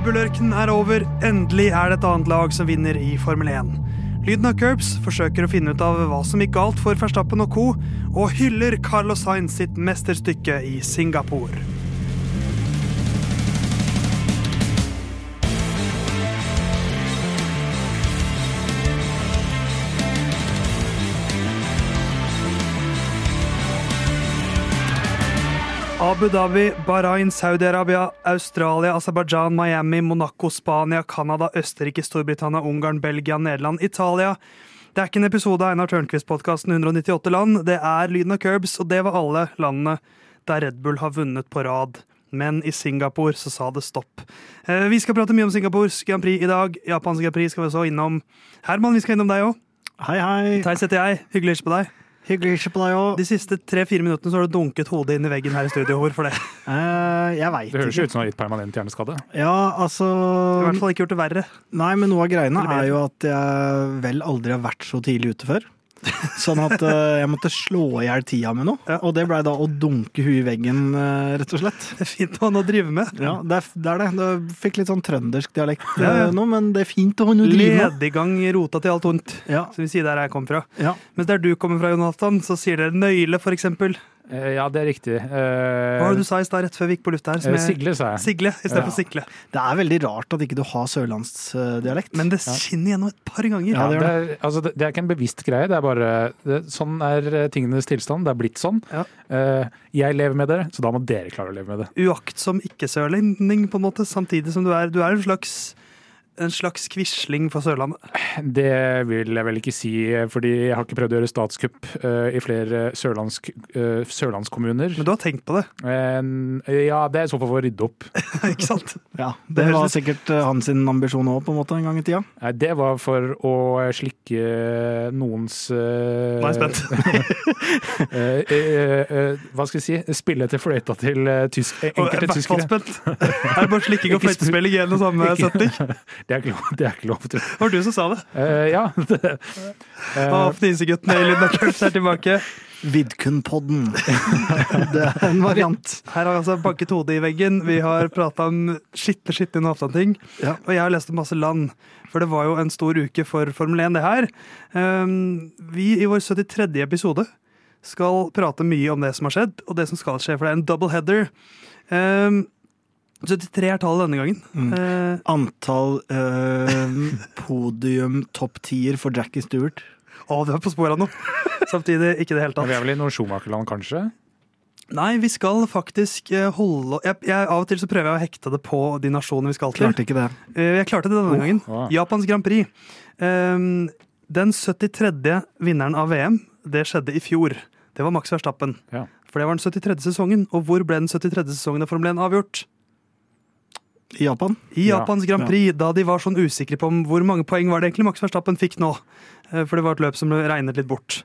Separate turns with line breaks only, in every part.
Red Bull-ørkenen er over. Endelig er det et annet lag som vinner i Formel 1. Lyden av Curbs forsøker å finne ut av hva som gikk galt for Verstappen og co., og hyller Carlos Sainz sitt mesterstykke i Singapore. Abu Dhabi, Bahrain, Saudi-Arabia, Australia, Aserbajdsjan, Miami, Monaco, Spania, Canada, Østerrike, Storbritannia, Ungarn, Belgia, Nederland, Italia. Det er ikke en episode av Einar Tørnquist-podkasten 198 land. Det er Lyden av Curbs, og det var alle landene der Red Bull har vunnet på rad. Men i Singapore så sa det stopp. Eh, Vi skal prate mye om Singapores Grand Prix i dag. Japans Grand Prix skal vi så innom. Herman, vi skal innom deg òg.
Hei, hei.
Theis heter jeg. Hyggelig å hilse på deg.
Hyggelig å hilse på deg òg.
De siste tre-fire minuttene så har du dunket hodet inn i veggen her i studio. Hvorfor det?
Uh, jeg veit
Det høres
ikke.
jo ut som du har gitt permanent hjerneskade.
Ja, altså
I hvert fall ikke gjort det verre.
Nei, men noe av greiene er jo at jeg vel aldri har vært så tidlig ute før. Sånn at eh, jeg måtte slå i hjel tida med noe.
Ja.
Og det blei da å dunke huet i veggen, eh, rett og slett.
Det er fint å ha noe å drive med.
Ja, det er, det er det. Det fikk litt sånn trøndersk dialekt
Ja, ja.
eh, nå, men det er fint å ha noe å drive med.
Lediggang rota til alt vondt,
Ja,
som vi sier der jeg kom fra.
ja.
Mens der du kommer fra, Jonathan, så sier dere nøyle, for eksempel.
Eh, Ja, det er riktig. Eh,
Hva var det du sa i stad rett før vi gikk på lufta her? som
eh, Sigle, sa jeg.
Sigle istedenfor
Ja.
sikle.
Det er veldig rart at ikke du har sørlandsdialekt.
Men det skinner gjennom et par ganger.
Ja, det
det, er, altså, det, det er ikke en bevisst greie, det er bare det, Sånn er tingenes tilstand. Det er blitt sånn.
Ja.
Uh, jeg lever med det, så da må dere klare å leve med det.
Uaktsom ikke-sørlending, på en måte, samtidig som du er Du er en slags en slags quisling for Sørlandet.
Det vil jeg vel ikke si, fordi jeg har ikke prøvd å gjøre statskupp eh, i flere sørlandsk, eh, sørlandskommuner.
Men du har tenkt på det,
Eh, ja, det er i så fall for å rydde opp.
ikke sant?
Ja,
Det
Det var sikkert hans ambisjon òg, på en måte, en gang i tida.
Nei, det var for å slikke noens
Nå er jeg spent.
hva skal jeg si? Spille til fløyta til tysk,
jeg er i
enkelte
hvert fall
tyskere.
spent. Er det bare slikking og fløytespilling igjen en og samme setning?
Det er ikke lov, det er ikke lov til.
Det var du som sa det.
Uh, ja. Det,
uh, Fniseguttene i Curbs er tilbake.
Vidkun-podden. det er en variant.
Her har vi altså banket hodet i veggen. Vi har prata om skitne, skitne Napstad-ting.
Ja.
Og jeg har lest om masse land. For det var jo en stor uke for Formel 1, det her. Um, vi i vår 73. episode skal prate mye om det som har skjedd, og det som skal skje, for det er en double header. Um, 73 er tallet denne gangen.
Mm.
Eh,
Antall uh, podium topp tier for Jackie Stewart.
å, du er på sporet nå! Samtidig ikke det hele
vi er vel i noe Schumacherland, kanskje?
Nei, vi skal faktisk eh, holde jeg, jeg, Av og til så prøver jeg å hekte det på de nasjonene vi skal til.
Klarte ikke det.
Eh, Jeg klarte det denne
Oh,
gangen.
wow.
Japans Grand Prix. Um, den 73. vinneren av VM, det skjedde i fjor. Det var Max Verstappen.
Ja.
For det var den 73. sesongen. Og hvor ble den 73. sesongen av Formel 1 avgjort?
I Japan?
I
Ja,
Japans Grand
ja.
Prix, da de var sånn usikre på om hvor mange poeng var det egentlig Max Verstappen fikk nå. Eh, For det var et løp som ble regnet litt bort.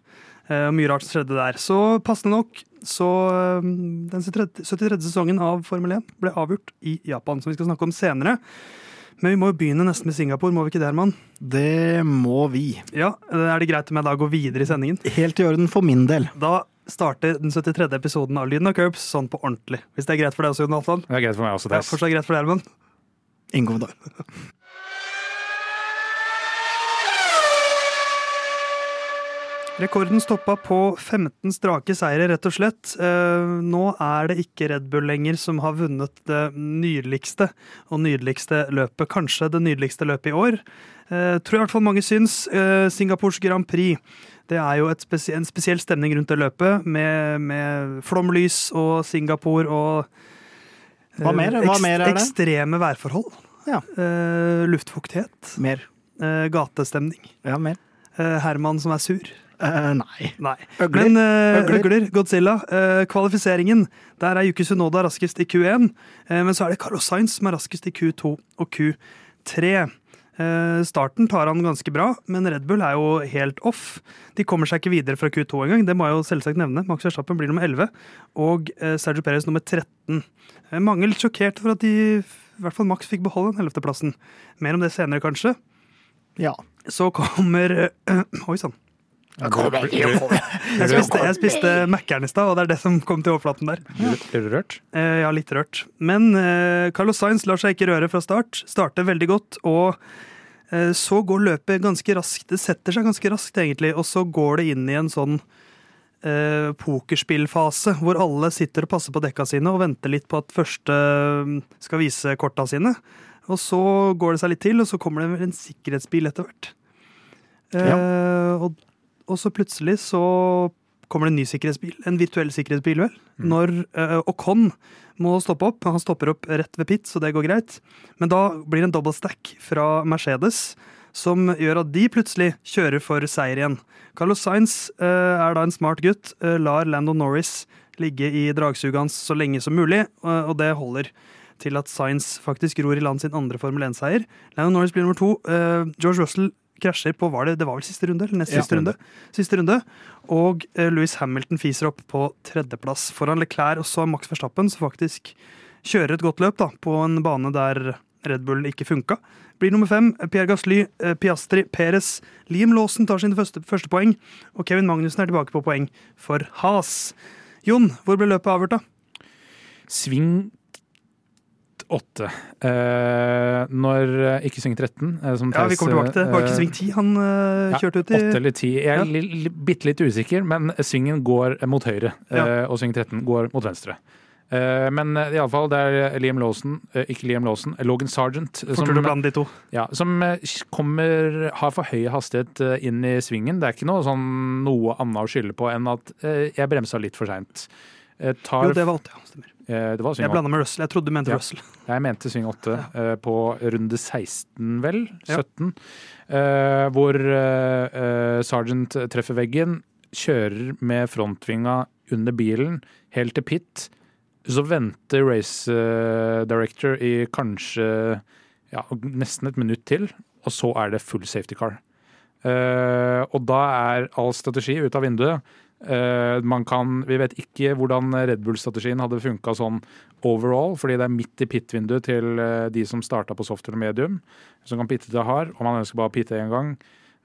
Eh, Og mye rart skjedde der. Så passende nok, så eh, den 73. 73. sesongen av Formel 1 ble avgjort i Japan, som vi skal snakke om senere. Men vi må jo begynne nesten med Singapore, må vi ikke det, Herman?
Det må vi.
Ja, Er det greit om jeg da går videre i sendingen?
Helt i orden for min del.
Da starter den 73. episoden av Lyden av Curbs sånn på ordentlig. Hvis det er greit for deg også, Jonathan?
Det er greit for meg også.
Ja, Fortsatt greit for deg, Herman?
Ingen kommentar.
Rekorden stoppa på 15 strake seire, rett og slett. Eh, nå er det ikke Red Bull lenger som har vunnet det nydeligste og nydeligste løpet. Kanskje det nydeligste løpet i år. Eh, tror i hvert fall mange syns. Eh, Singapores Grand Prix. Det er jo et spesi en spesiell stemning rundt det løpet, med, med flomlys og Singapore og
Hva mer? Hva mer er det?
Ekstreme værforhold.
Ja.
Uh, luftfuktighet.
Mer.
Uh, gatestemning.
Ja, mer.
Uh, Herman som er sur.
Eh, nei.
Nei.
Øgler.
Men eh,
Øgler.
øgler. Godzilla. eh, kvalifiseringen. Der er Yuki Sunoda raskest i Q1. eh, men så er det Carlos Sainz som er raskest i Q2 og Q3. Eh, starten tar han ganske bra, men Red Bull er jo helt off. De kommer seg ikke videre fra Q2 engang. Det må jeg jo selvsagt nevne. Max Verstappen blir nummer 11, og eh, Sergio Perez nummer 13. Eh, mange litt sjokkert for at de, i hvert fall Max fikk beholde den 11.-plassen. Mer om det senere, kanskje.
Ja.
Så kommer Oi sann. Jeg spiste, jeg spiste Mækkern i stad, og det er det som kom til overflaten der.
Blir du rørt?
Eh, ja, litt rørt. Men eh, Carlos Sainz lar seg ikke røre fra start. Starter veldig godt, og eh, så går løpet ganske raskt. Det setter seg ganske raskt, egentlig, og så går det inn i en sånn eh, pokerspillfase hvor alle sitter og passer på dekka sine og venter litt på at første skal vise korta sine. Og så går det seg litt til, og så kommer det en sikkerhetsbil etter hvert. Eh, og, og så plutselig så kommer det en ny sikkerhetsbil. En virtuell sikkerhetsbil, vel. Når uh, Ocon må stoppe opp. Han stopper opp rett ved pit, så det går greit. Men da blir det en double stack fra Mercedes som gjør at de plutselig kjører for seier igjen. Carlos Sainz uh, er da en smart gutt. Uh, lar Lando Norris ligge i dragsuget hans så lenge som mulig, og det holder til at Sainz faktisk ror i land sin andre Formel 1-seier. Lando Norris blir nummer to. George Russell krasjer på var det, det var vel siste runde? eller neste
Ja.
siste runde? Siste runde. Og eh, Louis Hamilton fiser opp på tredjeplass foran Leclerc og så Max Verstappen, som faktisk kjører et godt løp da, på en bane der Red Bull ikke funka. Blir nummer fem Pierre Gasly, eh, Piastri, Perez. Liam Lawson tar sine første, første poeng, og Kevin Magnussen er tilbake på poeng for Has. Jon, hvor ble løpet avgjort, da?
Sving åtte. Eh, når eh, Ikke sving 13, eh, som
Ja, Vi kommer tilbake til det. Var ikke sving 10 han eh, kjørte ut i?
Åtte eller ti. Jeg er li, li, bitte litt usikker, men svingen går mot høyre,
Ja.
eh, og sving 13 går mot venstre. Eh, men iallfall, i alle fall, det er Liam Lawson, eh, ikke Liam Lawson, Logan Sargent, eh, som, ja, som eh, kommer, har for høy hastighet eh, inn i svingen. Det er ikke noe, sånn, noe annet å skylde på enn at eh, jeg bremsa litt for seint. Eh, tar-
Jo, det var alt, ja. Stemmer.
Eh, det var sving
Jeg blanda med Russell. Jeg trodde du mente
Ja.
Russell.
jeg mente sving 8 eh, på runde 16, vel?
Ja.
17. Eh, hvor eh, eh, Sergeant treffer veggen, kjører med frontvinga under bilen helt til pit. Så venter race director i kanskje ja, nesten et minutt til, og så er det full safety car. Eh, og da er all strategi ut av vinduet. Eh, man kan, vi vet ikke hvordan Red Bull-strategien hadde funka sånn overall, fordi det er midt i pit-vinduet til eh, de som starta på software og medium, som kan pitte til hard, og man ønsker bare å pitte én gang.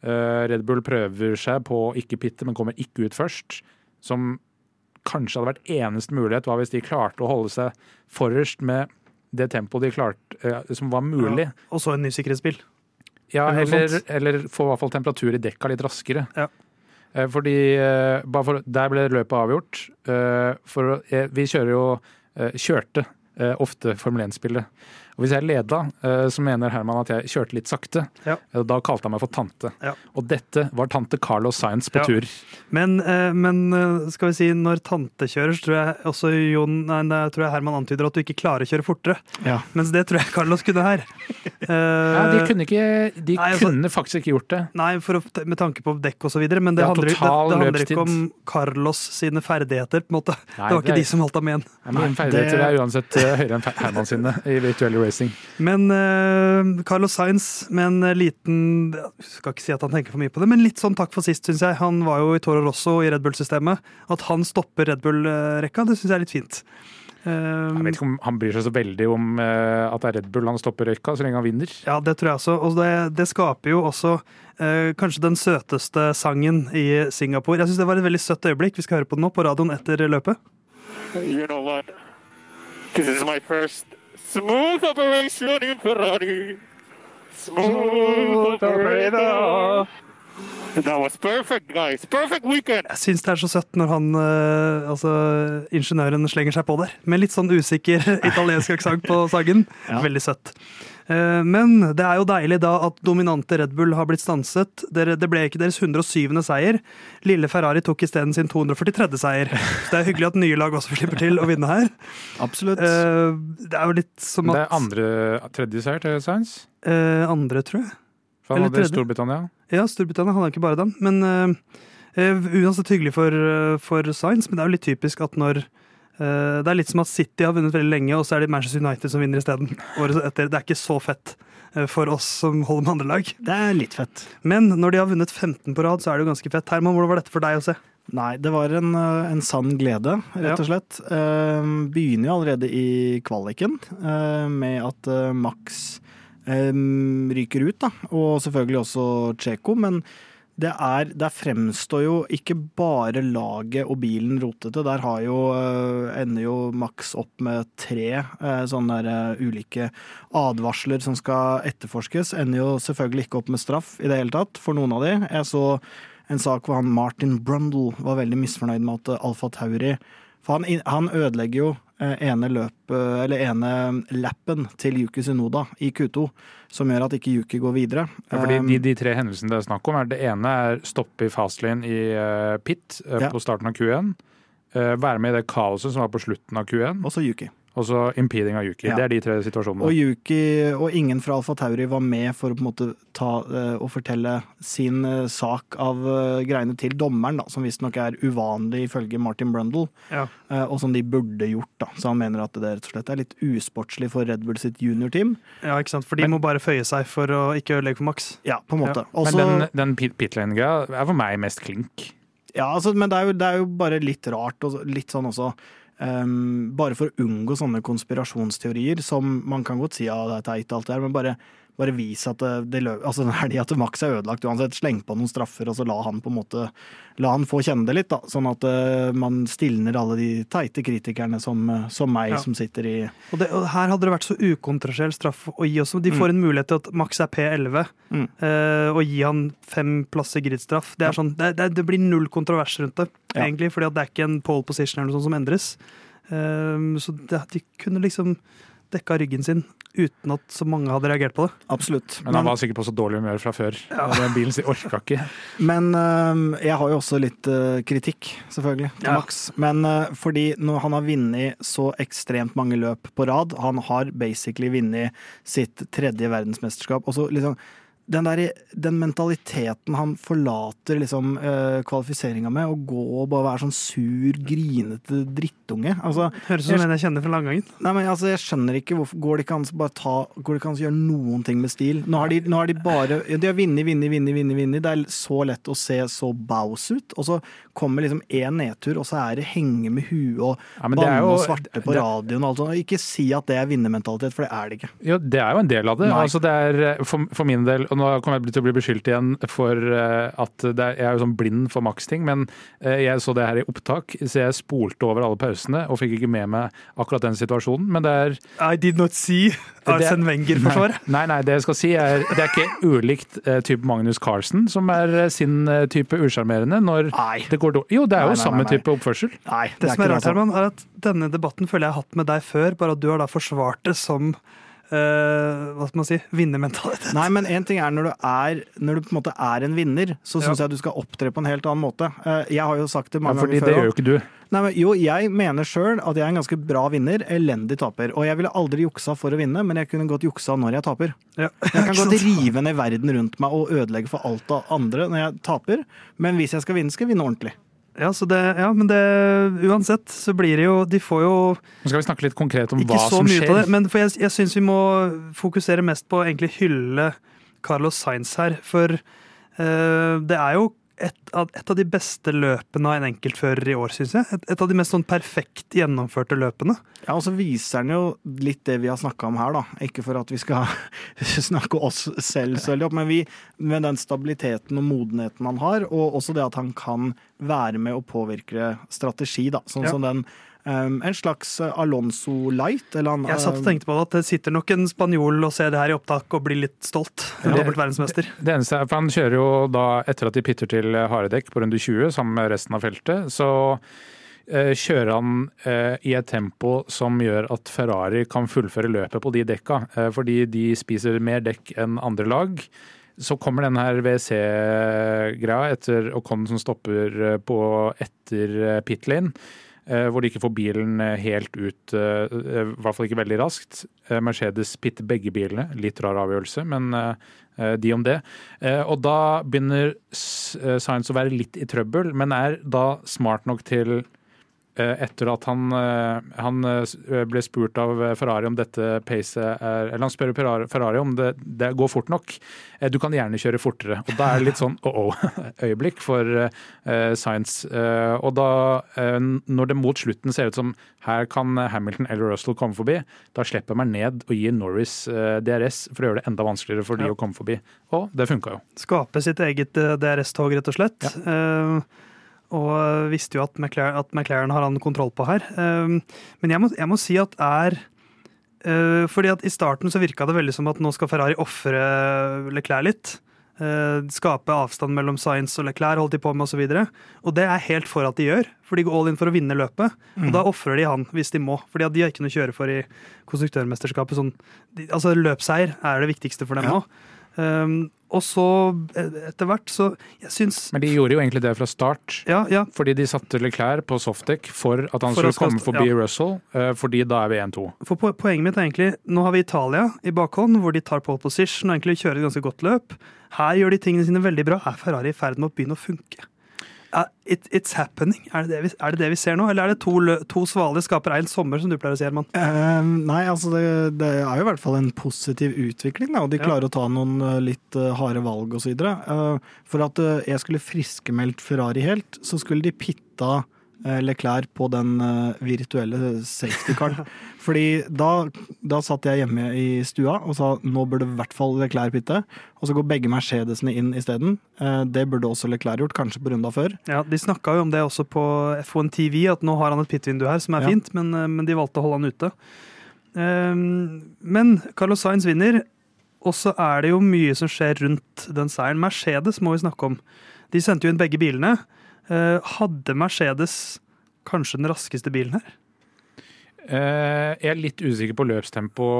Eh, Red Bull prøver seg på å ikke pitte, men kommer ikke ut først. Som kanskje hadde vært eneste mulighet, var hvis de klarte å holde seg forrest med det tempoet de klarte, som var mulig.
Og så en ny sikkerhetsbil.
Ja,
Eller
eller, eller få i hvert fall temperatur i dekka litt raskere.
Ja.
Eh, Fordi eh, for, Der ble løpet avgjort. Eh, For, vi kjører jo Kjørte ofte Formel 1-spillet. Og hvis jeg leda, eh, så mener Herman at jeg kjørte litt sakte.
Ja.
Eh, Da kalte han meg for tante.
Ja.
Og dette var tante Carlos Sainz på
Ja.
tur.
Men, eh, men skal vi si, når tante kjører, så tror jeg også Jon, nei, tror jeg Herman antyder at du ikke klarer å kjøre fortere.
Ja.
Mens det tror jeg Carlos kunne her.
Ja, de kunne, ikke, de
nei, altså-
kunne faktisk ikke gjort det.
Nei, for å, med tanke på dekk og så videre, men det,
Ja,
handler, det, det handler ikke om Carlos sine ferdigheter, på en måte.
Nei,
det var ikke
det er-
de som holdt ham igjen.
Nei, ferdigheter
det-
er uansett høyere enn Herman sine i virtuell racing.
Men uh, Carlos Sainz med en eh, liten Skal ikke si at han tenker for mye på det, men litt sånn takk for sist, syns jeg. Han var jo i Toro Rosso i Red Bull-systemet. At han stopper Red Bull-rekka, det syns jeg er litt fint.
Jeg vet ikke om han bryr seg så veldig om eh, at det er Red Bull han stopper røyka, så lenge han vinner.
Ja, det tror jeg også. Og det, det skaper jo også eh, kanskje den søteste sangen i Singapore. Jeg syns det var et veldig søtt øyeblikk. Vi skal høre på den nå på radioen etter løpet.
You know what? This is my first smooth operation in Ferrari. Smooth operator. That was perfect, guys. Perfect weekend.
Jeg syns det er så søtt når han, eh, altså ingeniøren, slenger seg på der. Med litt sånn usikker italiensk aksent på sangen.
Ja.
Veldig søtt. Eh, Men det er jo deilig da at dominante Red Bull har blitt stanset. Det ble ikke deres 107. seier. Lille Ferrari tok isteden sin 243. seier. Så det er hyggelig at nye lag også slipper til å vinne her.
Absolutt.
Eh, Det er jo litt som at Det
er andre, tredje seier til Sainz.
eh, andre, tror jeg.
For han hadde. Storbritannia.
Ja, Storbritannia hadde ikke bare den. Men uansett hyggelig for, for Sainz, men det er jo litt typisk at når Det er litt som at City har vunnet veldig lenge, og så er det Manchester United som vinner isteden. Det er ikke så fett eh, for oss som holder med andre lag.
det er litt fett.
Men når de har vunnet 15 på rad, så er det jo ganske fett. Herman, hvordan var dette for deg å se?
Nei, det var en, eh, en sann glede, rett og slett. Ja. begynner jo allerede i kvaliken eh, med at eh, Max eh, ryker ut, da. Og selvfølgelig også Tsjeko. Men det er Der fremstår jo ikke bare laget og bilen rotete. Der jo, eh, ender jo Max opp med tre eh, sånne eh, ulike advarsler som skal etterforskes. Ender jo selvfølgelig ikke opp med straff i det hele tatt for noen av de. Jeg så en sak hvor han Martin Brundle var veldig misfornøyd med at Alfa Tauri For han, han ødelegger jo ene løp, eller ene lappen til Yuki Sunoda i Q2, som gjør at ikke Yuki går videre.
Ja, fordi de,
Um,
de tre hendelsene det er snakk om, er det ene er stoppe i fastlane i eh, pit eh,
Ja.
på starten av Q1. eh, være med i det kaoset som var på slutten av Q1,
Også Yuki.
Og så impeding av Yuki.
Ja.
Det er de tre situasjonene.
Og Yuki og ingen fra Alfa Tauri var med for å på en måte ta eh, og fortelle sin eh, sak av eh, greiene til dommeren, da, som visstnok er uvanlig ifølge Martin Brundle,
Ja.
eh, og som de burde gjort. da. Så han mener at det rett og slett er litt usportslig for Red Bull sitt juniorteam.
ja, ikke sant? For de
Men-
må bare føye seg for å ikke ødelegge for Max.
Ja, på en måte.
Men
Også,
den, den pit- pitlane-greia er for meg mest klink.
ja, altså, men det er, jo, det er jo bare litt rart, og litt sånn også ehm, Bare for å unngå sånne konspirasjonsteorier, som man kan godt si ja, det er teit, alt det her, men bare, bare vis at det, det løp, altså, den helga til Max er ødelagt uansett. Sleng på noen straffer, og så la han på en måte La han få kjenne det litt, da. Sånn at uh, man stilner alle de teite kritikerne som, eh, som meg,
Ja.
som sitter i
Og, det, og her hadde det vært så ukontroversiell straff å gi også. De får en mulighet til at Max er P11,
Mm.
uh, og gi han fem plasser gridstraff. Det, er sånn, det, det, det blir null kontrovers rundt det,
Ja.
egentlig, fordi det er ikke en pole position eller noe sånt som endres. Eh, så det, de kunne liksom dekka ryggen sin uten at så mange hadde reagert på det.
Absolutt.
Men han var sikkert på så dårlig humør fra før. Den bilen sin orka ikke.
Men øhm, jeg har jo også litt øh, kritikk, selvfølgelig, til
Ja.
Max. Men øh, fordi når han har vunnet så ekstremt mange løp på rad, han har basically vunnet sitt tredje verdensmesterskap, og så liksom den, der, den mentaliteten han forlater liksom, øh, kvalifiseringa med, å gå og bare være sånn sur, grinete drittunge altså,
Høres ut som en jeg kjenner fra Langangen.
Nei, men altså, Jeg skjønner ikke hvorfor Går det ikke an å bare ta Går det ikke an å gjøre noen ting med stil? Nå har de, nå har de bare De har vunnet, vunnet, vunnet, vunnet. vunnet. Det er så lett å se så baus ut. Og så kommer liksom én nedtur, og så er det henge med huet og
Ja,
banne
jo-
og svarte på
det-
radioen og alt sånt. Og Ikke si at det er vinnermentalitet, for det er det ikke.
Jo, det er jo en del av det. Altså, det er, eh, for, for min del, og nå kommer jeg til å bli beskyldt igjen for eh, at det er, jeg er jo sånn blind for Max-ting, men eh, jeg så det her i opptak, så jeg spolte over alle pausene og fikk ikke med meg akkurat den situasjonen. Men det er
I did not see Arsen Wenger-forsvaret.
Nei, nei, det jeg skal si er det er ikke ulikt eh, type Magnus Carlsen, som er sin type usjarmerende når
Nei.
det går dårlig. Jo, det er jo
nei,
samme
nei, nei.
type oppførsel.
Nei,
Det som er rart,
altså.
Herman, er at denne debatten føler jeg har hatt med deg før, bare at du har da forsvart det som eh, hva skal man si, vinnermentalitet.
Nei, men en ting er når du er Når du på en måte er en vinner, så syns
Ja.
jeg du skal opptre på en helt annen måte. Uh, Jeg har jo sagt det
Ja,
mange
fordi
ganger
det
før.
gjør jo ikke du.
Nei, men jo, jeg mener sjøl at jeg er en ganske bra vinner, elendig taper. Og jeg ville aldri juksa for å vinne, men jeg kunne godt juksa når jeg taper.
Ja.
Jeg kan godt rive ned verden rundt meg og ødelegge for alt av andre når jeg taper, men hvis jeg skal vinne, skal jeg vinne ordentlig.
Ja, så det, ja, men det Uansett så blir det jo De får jo
Nå skal vi snakke litt konkret om
ikke
hva
så
som
mye av det,
skjer.
men for jeg, jeg syns vi må fokusere mest på å egentlig hylle Carlos Sainz her. For uh, det er jo et av, et av de beste løpene av en enkeltfører i år, syns jeg. Et, et av de mest sånn perfekt gjennomførte løpene.
Ja, og så viser den jo litt det vi har snakka om her, da. Ikke for at vi skal snakke oss selv så veldig opp, men vi, med den stabiliteten og modenheten han har, og også det at han kan være med å påvirke strategi, da. Sånn
Ja.
som den En slags Alonso light, eller han
Jeg satt og tenkte på det, at det sitter nok en spanjol og ser det her i opptak og blir litt stolt.
Ja.
dobbelt verdensmester.
Det eneste er, for Han kjører jo da, etter at de pitter til haredekk på runde 20 sammen med resten av feltet, så eh, kjører han eh, i et tempo som gjør at Ferrari kan fullføre løpet på de dekka. Eh, fordi de spiser mer dekk enn andre lag. Så kommer denne her WC-greia etter Ocon som stopper eh, på etter eh, pit lane. Eh, Hvor de ikke får bilen eh, helt ut, eh, i hvert fall ikke veldig raskt. Mercedes pitter begge bilene. Litt rar avgjørelse, men de om det. Og da begynner S- Sainz å være litt i trøbbel, men er da smart nok til etter at han, eh, han eh, ble spurt av Ferrari om dette pacet er Eller han spør Ferrari- om det, det går fort nok. Eh, Du kan gjerne kjøre fortere. Og da er det litt sånn oh-oh-øyeblikk for eh, Science. Eh, og da, eh, når det mot slutten ser ut som her kan Hamilton eller Russell komme forbi, da slipper man ned og gir Norris eh, DRS for å gjøre det enda vanskeligere for de
Ja.
å komme forbi. Og det funka jo.
Skape sitt eget eh, DRS-tog, rett og slett. Eh, og visste jo at McLaren, at McLaren har han kontroll på her. Eh, men jeg må, jeg må si at er eh, fordi at I starten så virka det veldig som at nå skal Ferrari ofre Leclerc litt. Eh, skape avstand mellom Science og Leclerc, holdt de på med osv. Og, så og det er helt for at de gjør, for de går all in for å vinne løpet. Og da ofrer de han hvis de må, fordi at de har ikke noe å kjøre for i konstruktørmesterskapet. Sånn, de, altså Løpseier er det viktigste for dem
Ja.
Um, og så eh, etter hvert så Jeg syns
Men de gjorde jo egentlig det fra start.
Ja, ja.
Fordi de satte Leclerc på softdeck for at han
For
skulle komme forbi
ja.
Russell, eh, fordi da er vi 1-2.
For po poenget mitt er egentlig Nå har vi Italia i bakhånd, hvor de tar pole position og egentlig kjører et ganske godt løp. Her gjør de tingene sine veldig bra. Er Ferrari i ferd med å begynne å funke? It, it's happening. Er det det, vi, er det det vi ser nå, eller er det to, to svaler skaper én sommer, som du pleier å si, Herman?
Uh, nei, altså det, det er jo i hvert fall en positiv utvikling, da, og de
Ja.
klarer å ta noen eh, litt uh, harde valg osv. Uh, for at uh, jeg skulle friskemeldt Ferrari helt, så skulle de pitta uh, Leclerc på den eh, virtuelle safety card. Fordi da, da satt jeg hjemme i stua og sa nå burde i hvert fall Leclerc pitte, og så går begge Mercedesene inn isteden. Uh, det burde også Leclerc gjort, kanskje på runda før.
Ja, De snakka jo om det også på F1 TV, at nå har han et pitvindu her som er
Ja.
fint, men, men de valgte å holde han ute. Um, men Carlos Sainz vinner, og så er det jo mye som skjer rundt den seieren. Mercedes må vi snakke om. De sendte jo inn begge bilene. Uh, hadde Mercedes kanskje den raskeste bilen her?
Eh, jeg er litt usikker på løpstempo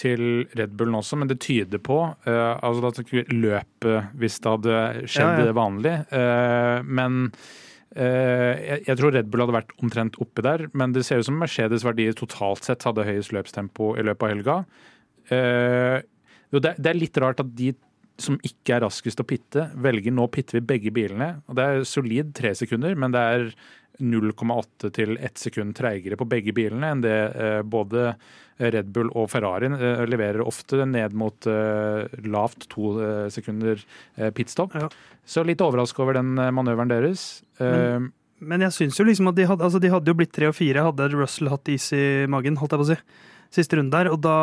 til Red Bullen også, men det tyder på eh, altså at skulle kunne løpe hvis det hadde skjedd
Ja, ja.
vanlig. Eh, men eh, jeg, tror Red Bull hadde vært omtrent oppe der, men det ser ut som Mercedes verdier totalt sett hadde høyest løpstempo i løpet av helga. Eh, jo, det er litt rart at de som ikke er raskest å pitte, velger nå pitter vi begge bilene. Og det er solid tre sekunder, men det er 0,8 til 1 sekund treigere på begge bilene enn det eh, både Red Bull og Ferrari eh, leverer ofte ned mot eh, lavt to sekunder pitstop.
Ja.
Så litt overraska over den manøveren deres. Eh,
Men jeg syns jo liksom at de hadde, altså de hadde jo blitt tre og fire, hadde Russell hatt is i magen, holdt jeg på å si, siste runde der. Og da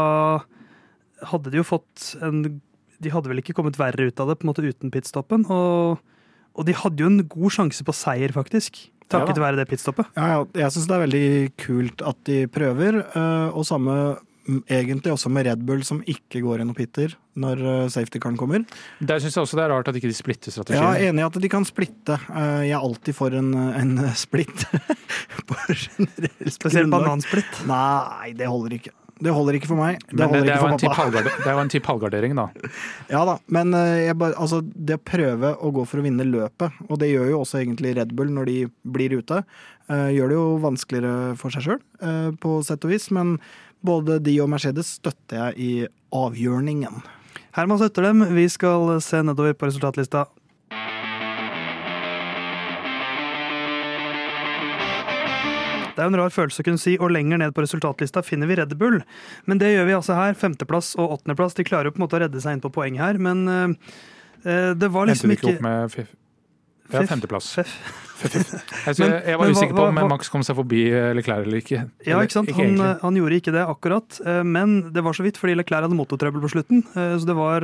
hadde de jo fått en De hadde vel ikke kommet verre ut av det på en måte uten pitstoppen. Og, og de hadde jo en god sjanse på seier, faktisk. Takket
ja.
være det pitstoppet.
Ja, ja, jeg syns det er veldig kult at de prøver, eh, og samme mm, egentlig også med Red Bull, som ikke går inn og pitter når eh, safety-caren kommer.
der syns jeg også det er rart at ikke de splitter
Jeg er enig i at de kan splitte. Eh, Jeg er alltid for en, en splitt. På
Spesielt banansplitt.
Nei, det holder ikke. Det holder ikke for meg. Det
Men det,
holder
det, er jo
for pappa.
det er jo en type halvgardering, da.
Ja da, men eh, jeg bare, altså, det å prøve å gå for å vinne løpet, og det gjør jo også egentlig Red Bull når de blir ute, uh, gjør det jo vanskeligere for seg sjøl, på sett og vis. Men både de og Mercedes støtter jeg i avgjørningen.
Herman støtter dem. Vi skal se nedover på resultatlista. Det er en rar følelse å kunne si, og lenger ned på resultatlista finner vi Red Bull. Men det gjør vi altså her. Femteplass og åttendeplass. De klarer jo på en måte å redde seg inn på poeng her, men eh, eh, det var
Endte
ikke
de ikke
ikke
opp med fif ja, femteplass.
Feff.
Jeg,
Men-
jeg var
men
usikker på om
hva-
Max kom seg forbi eh, Leclerc eller ikke.
Ja, ikke sant? Han, han gjorde ikke det akkurat, men det var så vidt fordi Leclerc hadde motortrøbbel på slutten. Så det var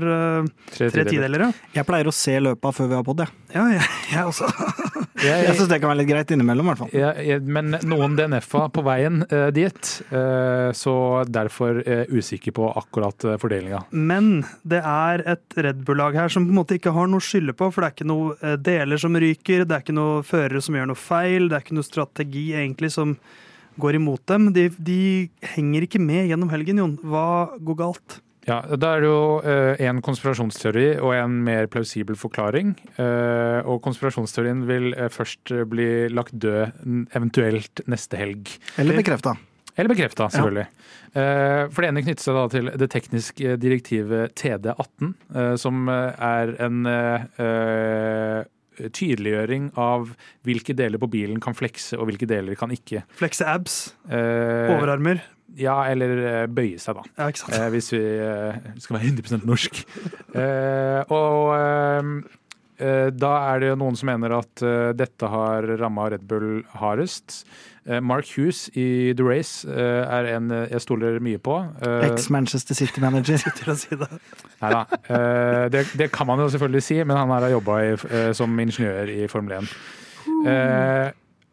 Tre
tre
tideler,
ja.
Jeg pleier å se løpa før vi har podd, jeg.
Ja, jeg, jeg også.
Jeg
Jeg,
syns det kan være litt greit innimellom, i hvert fall.
jeg, jeg, men noen DNF-a på veien uh, dit, uh, så derfor uh, usikker på akkurat uh, fordelinga.
Men det er et Red Bull-lag her som på en måte ikke har noe å skylde på, for det er ikke noe deler som ryker, det er ikke noe førere som gjør noe feil, det er ikke noe strategi egentlig som går imot dem. De, de henger ikke med gjennom helgen, Jon. Hva går galt?
Ja, Da er det jo eh, en konspirasjonsteori og en mer plausibel forklaring. Eh, og konspirasjonsteorien vil eh, først bli lagt død eventuelt neste helg.
Eller bekrefta.
Eller bekrefta, selvfølgelig. Eh, For det ene knytter seg da til det tekniske direktivet TD18, eh, som er en tydeliggjøring av hvilke deler på bilen kan flekse og hvilke deler kan ikke.
Flekse abs, overarmer.
Ja, eller eh, bøye seg, da.
Ja, ikke sant.
Eh, hvis vi eh, skal være 100 norsk. Eh, og eh, eh, da er det jo noen som mener at dette har ramma Red Bull hardest. Mark Hughes i The Race er en jeg stoler mye på. Eh,
Eks-Manchester City-manager.
sitter og sier det.
Neida. Eh, det, det kan man jo selvfølgelig si, men han har jobba som ingeniør i Formel 1. Eh,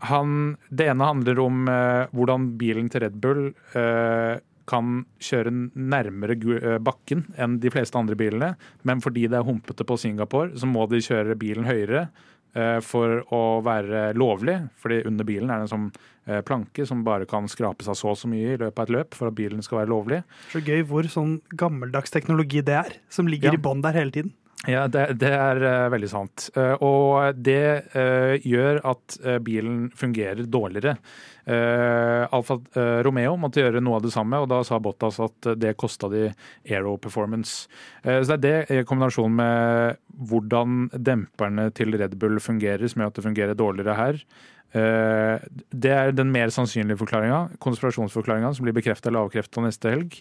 han, det ene handler om eh, hvordan bilen til Red Bull eh, kan kjøre nærmere eh, bakken enn de fleste andre bilene. Men fordi det er humpete på Singapore, så må de kjøre bilen høyere eh, for å være lovlig. Fordi under bilen er det en sånn eh, planke som bare kan skrape seg så og så mye i løpet av et løp for at bilen skal være lovlig.
Så gøy hvor sånn gammeldags teknologi det er, som ligger
Ja.
i bånn der hele tiden.
Ja, det, det er uh, veldig sant. Uh, og det uh, gjør at bilen fungerer dårligere. Alfa Romeo måtte gjøre noe av det samme, og da sa Bottas at det kosta de aero performance. Så det er det i kombinasjon med hvordan demperne til Red Bull fungerer, som gjør at det fungerer dårligere her. Det er den mer sannsynlige forklaringa. Konspirasjonsforklaringa, som blir bekrefta eller avkrefta neste helg,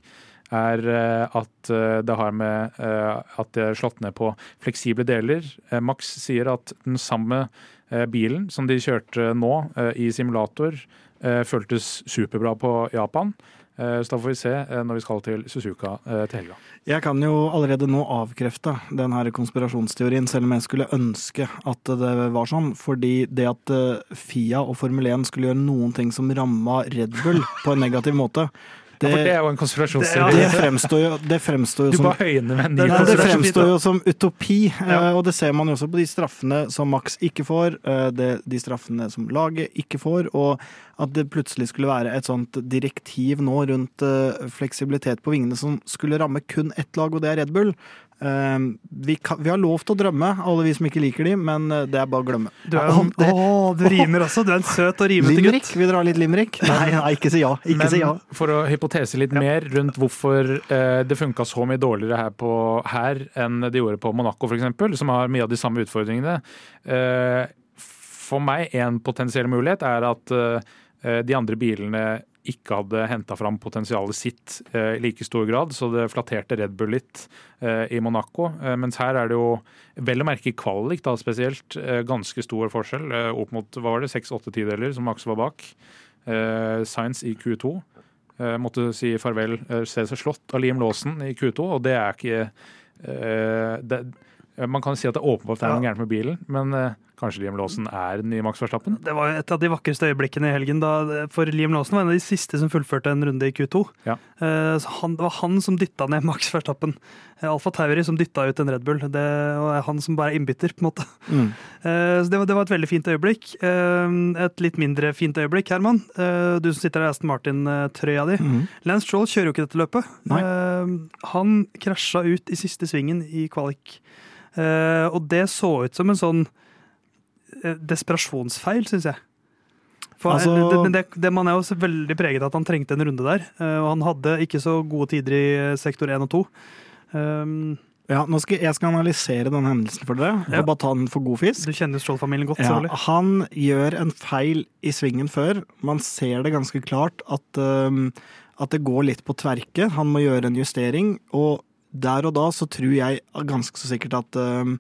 er eh, at eh, det har med eh, at det er slått ned på fleksible deler. Max sier at den samme bilen som de kjørte nå i simulator, føltes superbra på Japan. Så da får vi se når vi skal til Suzuka til helga.
Jeg kan jo allerede nå avkrefte den her konspirasjonsteorien, selv om jeg skulle ønske at det var sånn. Fordi det at Fia og Formel 1 skulle gjøre noen ting som ramma Red Bull på en negativ måte,
Ja, for det
det,
er jo en
det
konspirasjonsteori.
fremstår jo, det fremstår jo
Du
som
Det
det
det
fremstår jo som utopi,
Ja.
eh, og det ser man jo også på de straffene som Max ikke får, eh, det, de straffene som laget ikke får, og at det plutselig skulle være et sånt direktiv nå rundt eh, fleksibilitet på vingene som skulle ramme kun ett lag, og det er Red Bull. Eh, vi, kan, vi har lov til å drømme, alle vi som ikke liker de, men eh, det er bare å glemme.
Du er jo,
det-
å, du rimer også. Du er en søt og rimete
Limerick?
gutt.
Vi drar litt limerick? Nei, nei, ikke si ja. Ikke
Men
si ja.
for å hypotese litt mer rundt hvorfor eh, det funka så mye dårligere her, på, her enn det gjorde på Monaco f.eks., som har mye av de samme utfordringene. Eh, for meg en potensiell mulighet er at uh, de andre bilene ikke hadde henta fram potensialet sitt eh, i like stor grad, så det flatterte Red Bull litt eh, i Monaco. Eh, mens her er det jo, vel å merke kvalik da spesielt, ganske stor forskjell. Opp mot hva var det, seks-åtte tideler som Max var bak. Science i Q2 eh, måtte si farvel, se seg slått av Liam Lawson i Q2, og det er ikke det, Man kan si at det er åpenbart er noe gærent med bilen, men eh, kanskje Liam Lawson er den nye Max Verstappen?
Det var et av de vakreste øyeblikkene i helgen. Da, for Liam Lawson var en av de siste som fullførte en runde i Q2.
Ja.
Eh, Så han, det var han som dytta ned Max Verstappen. Eh, Alfa Tauri som dytta ut en Red Bull. Det var han som bare er innbytter, på en måte.
Mm.
Eh, Så det var, det var et veldig fint øyeblikk. Eh, Et litt mindre fint øyeblikk, Herman. Eh, Du som sitter i Aston Martin-trøya di.
Mm.
Lance Stroll kjører jo ikke dette løpet.
Nei.
Eh, Han krasja ut i siste svingen i kvalik. Eh, Og det så ut som en sånn eh, desperasjonsfeil, syns jeg. For,
Altså-
eh, det, det, man er jo veldig preget av at han trengte en runde der. Og han hadde ikke så gode tider i sektor 1 og 2. Um,
Ja, nå skal, jeg skal analysere denne hendelsen for dere,
Ja.
og bare ta den for god fisk.
du kjenner Stroll-familien godt,
Ja, han gjør en feil i svingen før. Man ser det ganske klart at, um, at det går litt på tverke. Han må gjøre en justering, og der og da så tror jeg ganske så sikkert at, um,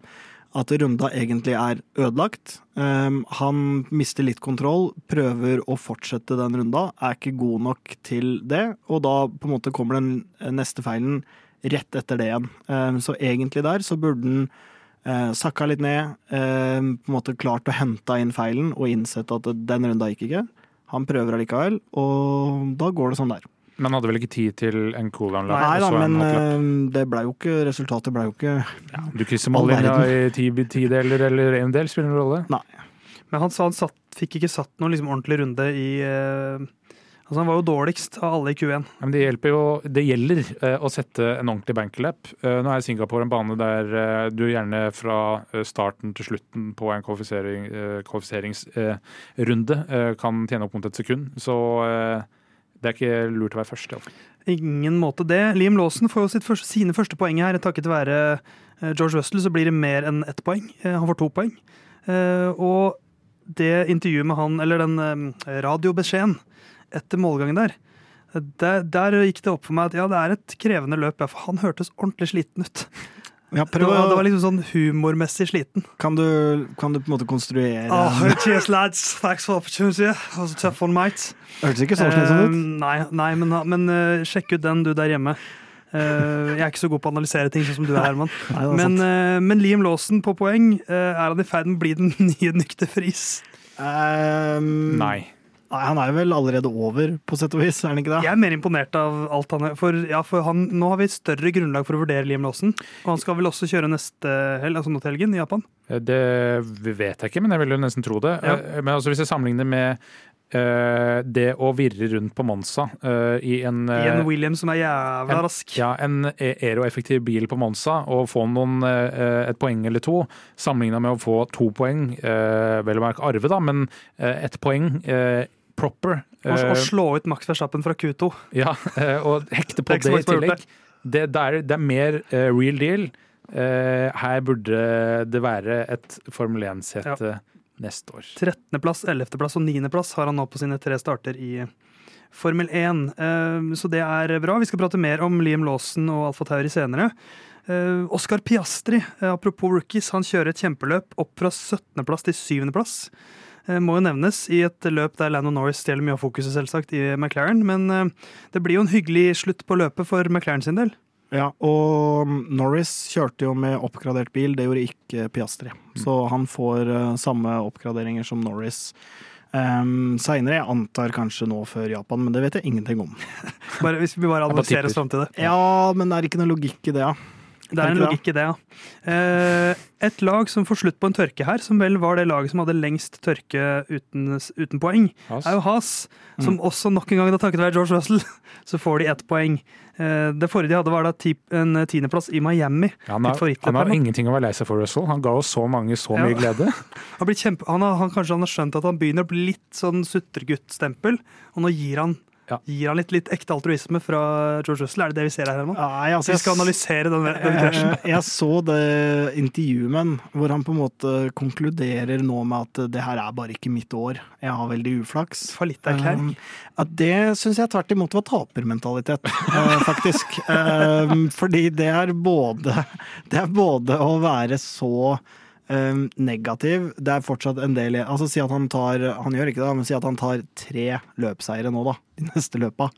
at runda egentlig er ødelagt. Um, han mister litt kontroll, prøver å fortsette den runda, er ikke god nok til det, og da på en måte kommer den neste feilen rett etter det igjen. Um, så egentlig der så burde han eh, sakka litt ned, eh, på en måte klart å hente inn feilen og innsett at den runda gikk ikke. Han prøver allikevel, og da går det sånn der.
Men hadde vel ikke tid til en cooldown-lap?
Nei da,
og så en
men eh, det ble jo ikke resultatet ble jo ikke
Du krysser mållinja i ti, tideler eller en del, spiller ingen rolle. Nei.
Men han sa han satt, fikk ikke satt noen liksom ordentlig runde i uh, Altså Han var jo dårligst av alle i Q1.
Men det jo Det gjelder uh, å sette en ordentlig banklap. Uh, nå er Singapore en bane der uh, du gjerne fra starten til slutten på en kvalifisering, kvalifiseringsrunde kan tjene opp mot et sekund. Så det er ikke lurt å være først. Ja.
Ingen måte det. Liam Lawson får jo første, sine første poeng her. Takket være eh, George Russell så blir det mer enn ett poeng. Eh, Han får to poeng. Eh, og det intervjuet med han, eller den radiobeskjeden etter målgangen der, der, der gikk det opp for meg at ja, det er et krevende løp, for han hørtes ordentlig sliten ut.
Ja,
Det var, det var liksom sånn humormessig sliten.
kan, du, kan du på en måte konstruere
Oh, cheers, lads. Thanks for opportunity. It was a tough one, mate.
Hørtes ikke så slitsomt
ut.
ut.
nei, nei, men, men uh, sjekk ut den du der hjemme. Uh, jeg er ikke så god på å analysere ting sånn som du er, Herman.
Nei, er
Men, eh, men Liam Lawson på poeng, er han i ferd med å bli den nye Nykter fris?
Um,
Nei.
Nei, Han er vel allerede over, på sett og vis, er han ikke det?
Jeg er mer imponert av alt han er. For, ja, for han, nå har vi større grunnlag for å vurdere Liam Lawson. Og han skal vel også kjøre neste helg, altså nå til helgen, i Japan.
Det vet jeg ikke, men jeg vil jo nesten tro det.
Ja.
Eh, Men altså, hvis jeg sammenligner med Uh, det å virre rundt på Monza uh, i en,
I
eh,
en Williams som er jævla
en-
rask.
ja, en e- aeroeffektiv bil på Monza og få noen, et poeng eller to, sammenligna med å få to poeng, vel å merke arve, da, men ett poeng eh, proper.
Og, og
eh,
slå ut Max Verstappen fra Q2.
Ja, eh, og hekte på
Det
det, i tillegg. Det, det, er, det er mer eh, real deal. Her burde det være et Formel 1-sete neste år.
13.-plass, 11.-plass og 9.-plass har han nå på sine tre starter i Formel 1. Eh, Så det er bra. Vi skal prate mer om Liam Lawson og Alfa Tauri senere. Oscar Piastri, apropos rookies, han kjører et kjempeløp opp fra 17.-plass til 7.-plass. Må jo nevnes i et løp der Lando Norris stjeler mye av fokuset, selvsagt, i McLaren. Men eh, det blir jo en hyggelig slutt på løpet for McLaren sin del.
Ja, og Norris kjørte jo med oppgradert bil, det gjorde ikke Piastri. Så han får eh, samme oppgraderinger som Norris um, seinere. Jeg antar kanskje nå før Japan, men det vet jeg ingenting om.
Bare, hvis vi bare
bare
analyserer oss fram til det.
Ja, men det er ikke noe logikk i det, ja.
Det er en logikk i det, ja. Eh, Et lag som får slutt på en tørke her, som vel var det laget som hadde lengst tørke uten, uten poeng,
Haas.
er jo Haas. Som også nok en gang, da takket være George Russell, så får de ett poeng. Eh, Det forrige de hadde, var da en tiendeplass i Miami.
Ja, han, har, han har ingenting å være lei seg for, Russell. Han ga oss så mange så
Ja.
mye glede.
Han, kjempe, han, har, han Kanskje han har skjønt at han begynner å bli litt sånn sutreguttstempel, og nå gir han,
Ja.
gir han litt, litt ekte altruisme fra George Russell. Er det det vi ser her nå?
Nei, altså,
Vi skal analysere den, den krasjen.
Eh, Jeg så det intervjuet med hvor han på en måte konkluderer nå med at det her er bare ikke mitt år. Jeg har veldig uflaks.
Fallitterklæring.
Um, ja, det syns jeg tvert imot var tapermentalitet, eh, faktisk. Um, fordi det er både Det er både å være så um, negativ Det er fortsatt en del Altså Si at han tar Han gjør ikke det, men si at han tar tre løpseiere nå, da. De neste løpa.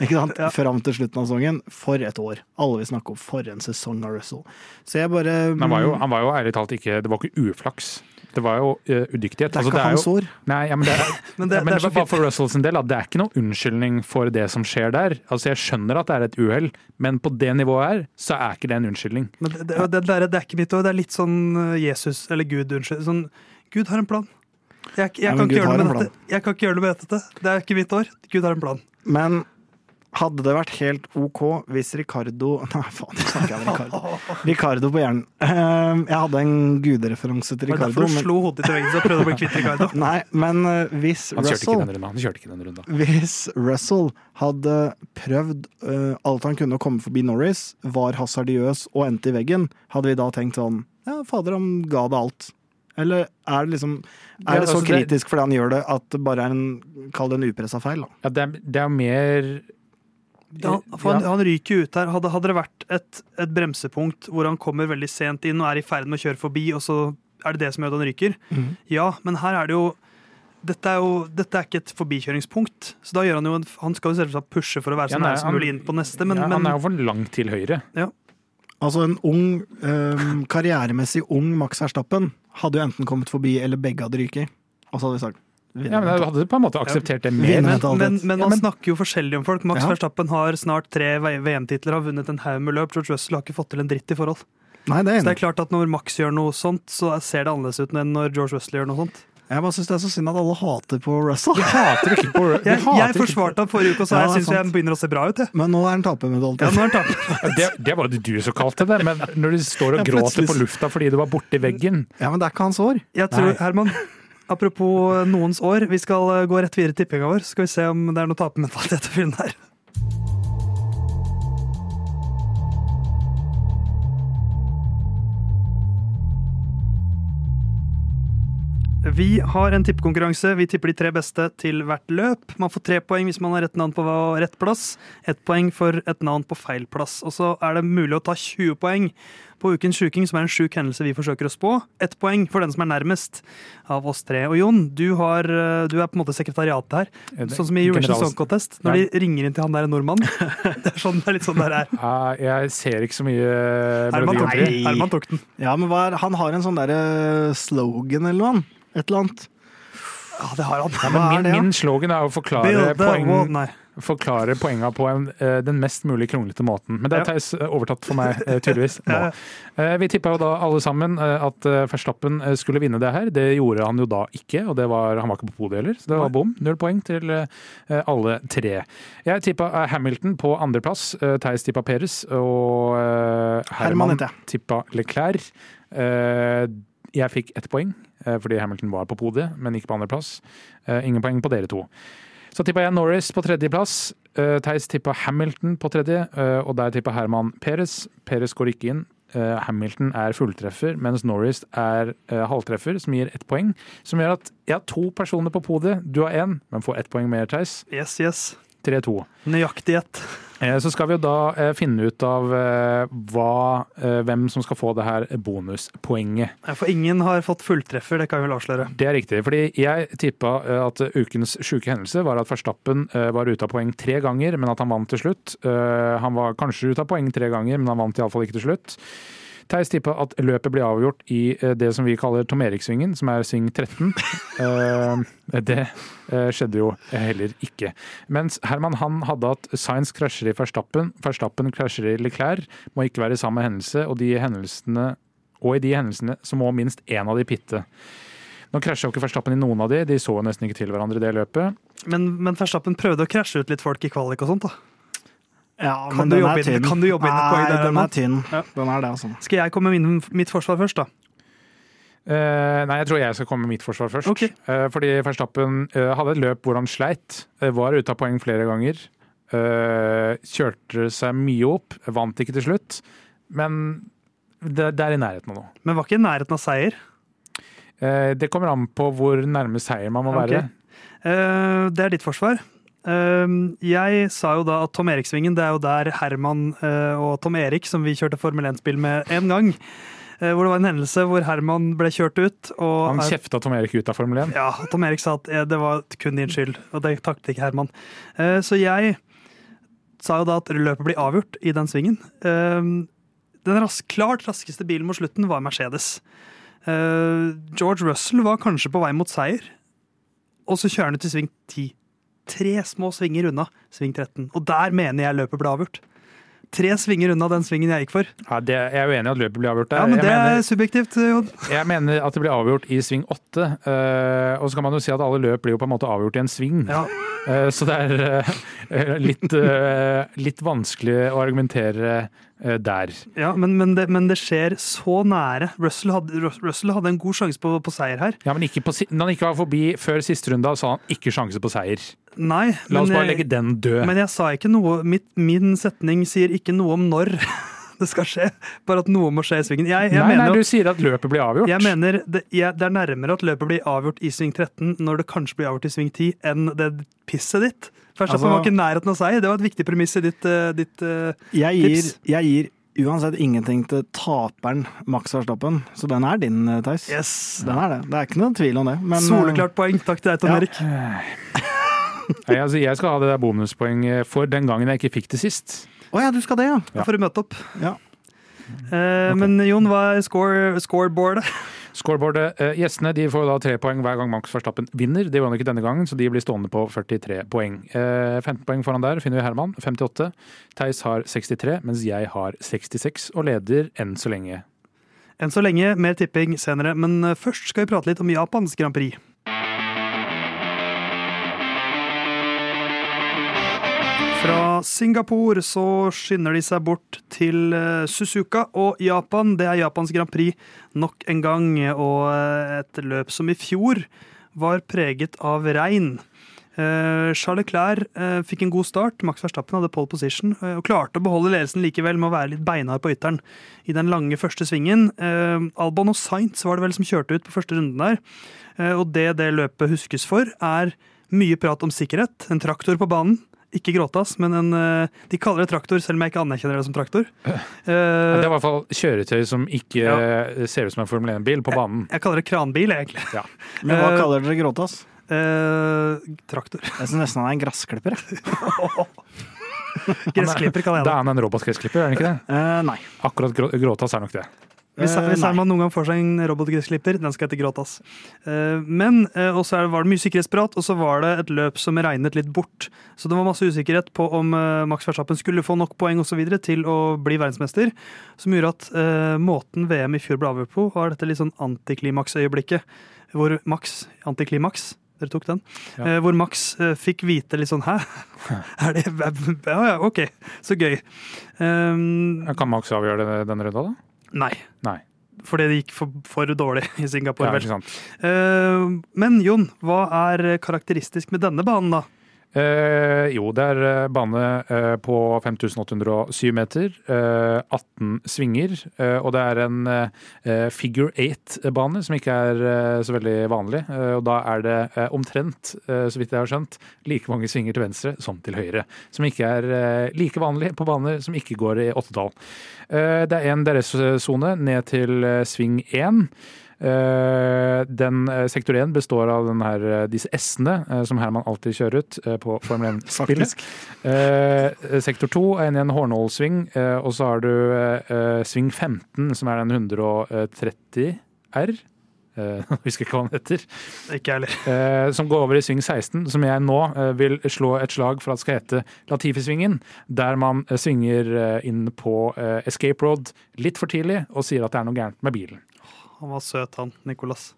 Ikke sant?
Ja.
Fram til slutten av sesongen. For et år. Alle vil snakke om for en sesong av Russell. Så jeg bare
han var jo, han var jo ærlig talt ikke Det var ikke uflaks. Det var jo uh, udyktighet.
Det er
Altså,
ikke
er
hans
jo-
år.
Nei, ja, men det er,
Men det,
ja, men
det er
bare
fint.
for Russells del, da, det er ikke noen unnskyldning for det som skjer der. Altså, Jeg skjønner at det er et uhell, men på det nivået her, så er ikke det en unnskyldning.
Men det, det, det, er, det er ikke mitt år. Det er litt sånn uh, Jesus, eller Gud, unnskyld. Sånn, Gud har en plan. Jeg, jeg,
Ja,
kan ikke gjøre
har
noe med dette. jeg kan ikke gjøre noe med dette. Det er ikke mitt år. Gud har en plan.
Men hadde det vært helt OK hvis Ricardo Nei, faen, nå snakker jeg om Ricardo. Ricardo på hjernen. Eh, Jeg hadde en gudereferanse til
Var det
Ricardo.
derfor du
Men,
slo hodet til i veggen og prøvde å bli kvitt Ricardo?
nei, men eh, hvis
Han
Russell,
runden. Han kjørte ikke den runden.
hvis Russell hadde prøvd uh, alt han kunne å komme forbi Norris, var hasardiøs og endte i veggen, hadde vi da tenkt sånn Ja, fader, han ga det alt. Eller er det liksom Er det så
altså,
kritisk fordi han gjør det, at det bare er en Kall det en upressa feil, da?
Ja, det, er, det er mer
Ja, for han,
Ja.
han ryker ut her. Hadde, hadde det vært et, et bremsepunkt hvor han kommer veldig sent inn og er i ferd med å kjøre forbi, og så er det det som gjør at han ryker?
Mm.
Ja, men her er det jo dette er jo dette er ikke et forbikjøringspunkt. Så da gjør Han jo en, han skal jo selvsagt pushe for å være så
Ja, nei,
nær som
han-
mulig inn på neste, men,
ja,
men
Han er jo for langt til høyre. Ja.
Altså en ung, øhm, karrieremessig ung Max Verstappen hadde jo enten kommet forbi eller begge hadde ryket. Og så hadde vi sagt
Ja, men Jeg hadde på en måte akseptert det mer.
Men, men, men
Ja,
man
men-
snakker jo forskjellig om folk. Max
Ja.
Verstappen har snart tre VM-titler, har vunnet en haug med løp. George Russell har ikke fått til en dritt i forhold.
Nei, det er
Så det er klart at når Max gjør noe sånt, så ser det annerledes ut enn når George Russell gjør noe sånt.
Jeg bare syns det er så synd at alle hater på Russell.
Vi hater ikke på Russell.
Jeg, jeg forsvarte han forrige uke og sa
Ja,
jeg syns jeg begynner å se bra ut. Jeg.
Men nå er han
Ja, nå er taper.
det, det var det du som kalte det, men når du står og
Ja,
gråter på lufta fordi du var borti veggen
Ja, men det er ikke hans år.
Jeg tror, Herman, apropos noens år, vi skal eh, gå rett videre til tippinga vår. Så skal vi se om det er noe tapermentalitet å finne her. Vi har en tippekonkurranse. Vi tipper de tre beste til hvert løp. Man får tre poeng hvis man har rett navn på rett plass. Ett poeng for et navn på feil plass. Og så er det mulig å ta 20 poeng på Ukens sjuking, som er en sjuk hendelse vi forsøker å spå. Ett poeng for den som er nærmest av oss tre. Og Jon, du, har, du er på en måte sekretariatet her. Sånn som i Eurovision Song Contest, når de ringer inn til han der nordmannen. Det er, sånn, det er litt sånn det er.
Ja, jeg ser ikke så mye eh,
Herman tok, den. Herman tok den.
Ja, men hva er, Han har en sånn derre slogan eller noe. Et eller annet.
Ja, det har han.
Ja,
Men min,
det,
min slogan er å forklare, poeng, forklare poenga på en, eh, den mest mulig kronglete måten. Men det er Theis eh, overtatt for meg, eh, tydeligvis. Nå. Vi tippa jo da alle sammen at Verstappen skulle vinne det her. Det gjorde han jo da ikke, og det var, han var ikke på podiet heller. Så det var bom. Null poeng til alle tre. Jeg tippa Hamilton på andreplass. Theis tippa Peres, og
Herman
tippa Leclerc. Jeg fikk ett poeng, fordi Hamilton var på podiet, men ikke på andreplass. Eh, Ingen poeng på dere to. Så tippa jeg Norris på tredjeplass. Uh, Theis tippa Hamilton på tredje, eh, og der tippa Herman Perez. Perez går ikke inn. Eh, Hamilton er fulltreffer, mens Norris er eh, halvtreffer, som gir ett poeng. Som gjør at jeg har to personer på podiet. Du har én, men får ett poeng mer, Theis.
Yes, yes.
3-2.
Nøyaktig ett.
Eh, Så skal vi jo da eh, finne ut av eh, hva, eh, hvem som skal få det her bonuspoenget.
For ingen har fått fulltreffer, det kan vi vel avsløre.
Det er riktig, fordi jeg tippa eh, at ukens sjuke hendelse var at Verstappen eh, var ute av poeng tre ganger, men at han vant til slutt. Eh, Han var kanskje ute av poeng tre ganger, men han vant iallfall ikke til slutt. Theis tippa at løpet blir avgjort i eh, det som vi kaller Tom Erik-svingen, som er sving 13. Eh, Det eh, skjedde jo heller ikke. Mens Herman han hadde at Science krasjer i Verstappen, Verstappen krasjer i Leclerc, må ikke være samme hendelse, og, de hendelsene, og i de hendelsene så må minst én av de pitte. Nå krasja ikke Verstappen i noen av de, de så nesten ikke til hverandre i det løpet.
Men, men Verstappen prøvde å krasje ut litt folk i kvalik og sånt, da.
Ja,
Kan
men
du
den er
inn-
tynn.
kan du jobbe inn et poeng der,
den er tynn.
Ja.
Den er det, altså.
Skal jeg komme med min- mitt forsvar først, da?
Uh, nei, jeg tror jeg skal komme med mitt forsvar først.
Okay.
Uh, fordi Verstappen uh, hadde et løp hvor han sleit. var ute av poeng flere ganger. eh, kjørte seg mye opp, vant ikke til slutt. Men det, det er i nærheten av noe.
Men var ikke i nærheten av seier.
Eh, det kommer an på hvor nærme seier man må
okay.
være.
Eh, det er ditt forsvar. Eh, jeg sa jo da at Tom Erik-svingen, det er jo der Herman eh, og Tom Erik, som vi kjørte Formel 1-spill med én gang, eh, hvor det var en hendelse hvor Herman ble kjørt ut.
Han kjefta Tom Erik ut av Formel 1.
Ja, Tom Erik sa at eh, det var kun din skyld, og det takket ikke Herman. Så jeg sa jo da at løpet blir avgjort i den svingen. Eh, Den ras klart raskeste bilen mot slutten var Mercedes. George Russell var kanskje på vei mot seier, og så kjører han ut i sving 10. Tre små svinger unna sving 13, og der mener jeg løpet ble avgjort. Tre svinger unna den svingen jeg gikk for.
Ja, det, jeg er uenig i at løpet blir avgjort der.
Ja, men
jeg,
Det
mener,
er subjektivt, Jon.
jeg mener at det blir avgjort i sving åtte. Uh, og så kan man jo si at alle løp blir jo på en måte avgjort i en sving.
Ja.
Uh, Så det er uh, litt, litt vanskelig å argumentere der.
Ja, men, men, det, men det skjer så nære. Russell hadde, Russell hadde en god sjanse på, på seier her.
Ja, men ikke på, Når han ikke var forbi før siste runde, sa han ikke sjanse på seier.
Nei,
La oss
men,
bare
jeg-
legge den død.
men jeg sa ikke noe mitt, Min setning sier ikke noe om når det skal skje, bare at noe må skje i svingen. Jeg, jeg
nei, nei, du
at,
sier at løpet blir avgjort.
jeg mener det, jeg, det er nærmere at løpet blir avgjort i sving 13 når det kanskje blir avgjort i sving 10, enn det pisset ditt. Først
Altså-
var ikke i nærheten av seier. Det var et viktig premiss i ditt, eh, ditt eh,
Jeg gir,
Tips.
jeg gir uansett ingenting til taperen Max Verstappen, så den er din, eh, Theis.
Yes!
Den er det. Det er ikke noen tvil om det. Men,
Soleklart poeng. Takk til deg, Tom
Ja.
Erik.
Nei, altså, jeg skal ha det der bonuspoenget for den gangen jeg ikke fikk det sist.
Å ja, du skal det, ja.
Da får du møte opp.
Ja.
Eh, Men Jon, hva er score, scoreboardet?
Scoreboardet. Eh, gjestene de får da tre poeng hver gang Max Verstappen vinner. Det gjorde han ikke denne gangen, så de blir stående på 43 poeng. Eh, 15 poeng foran der finner vi Herman, 58. Theis har 63, mens jeg har 66, og leder enn så lenge.
Enn så lenge, mer tipping senere, men eh, først skal vi prate litt om Japans Grand Prix. Fra Singapore så skynder de seg bort til eh, Suzuka og Japan. Det er Japans Grand Prix nok en gang, og eh, et løp som i fjor var preget av regn. Eh, Charles Leclerc eh, fikk en god start. Max Verstappen hadde pole position og klarte å beholde ledelsen likevel med å være litt beinhard på ytteren i den lange første svingen. Albon og Sainz var det vel som kjørte ut på første runden der. Og det det løpet huskes for, er mye prat om sikkerhet. En traktor på banen. Ikke gråtas, men en eh, De kaller det traktor, selv om jeg ikke anerkjenner det som traktor.
Det
Eh,
er i hvert fall kjøretøy som ikke
Ja.
ser ut som en Formel 1-bil på banen.
jeg kaller det kranbil, egentlig.
Men hva
Eh,
kaller dere gråtass?
Eh, traktor.
Jeg syns nesten han er en gressklipper. jeg.
Gressklipper kaller jeg
Da
Da
er han en robotgressklipper, er han ikke det?
Eh, nei.
Akkurat grå, gråtass er nok det.
Hvis,
uh,
hvis. Herman noen gang får seg en robotgressklipper, den skal hete Gråtass. Uh, men uh, også er- var det mye sikkerhetsprat, og så var det et løp som regnet litt bort. Så det var masse usikkerhet på om eh, Max Verstappen skulle få nok poeng og så videre til å bli verdensmester, som gjorde at eh, måten VM i fjor ble avgjort på, var dette litt sånn antiklimaksøyeblikket, hvor Max Antiklimaks. Dere tok den?
Ja.
Eh, hvor Max eh, fikk vite litt sånn Hæ? Er det Ja ja, ok. Så gøy. Um,
Kan Max avgjøre denne runda, da?
Nei.
Nei.
Fordi det gikk for, for dårlig i Singapore.
Ja,
vel. Eh, men Jon, hva er karakteristisk med denne banen, da?
Eh, jo, det er eh, bane eh, på 5807 meter. Eh, 18 svinger. Eh, og det er en eh, figure eight-bane, som ikke er så veldig vanlig. Og da er det omtrent, så vidt jeg har skjønt, like mange svinger til venstre som til høyre. Som ikke er like vanlig på baner som ikke går i åttetall. Det er en DRS-sone ned til sving 1. Eh, den eh, sektor 1 består av den her, eh, disse S-ene som Herman alltid kjører ut på Formel 1-spillet. Eh, sektor 2 er inne i en Hornål-sving, eh, og så har du sving 15, som er den 130 R. Uh, husker ikke hva den heter.
Ikke heller.
Eh, som går over i sving 16, som jeg nå uh, vil slå et slag for at skal hete Latifi-svingen. Der man svinger inn på escape road litt for tidlig og sier at det er noe gærent med bilen.
Han var søt, han. Nicolas.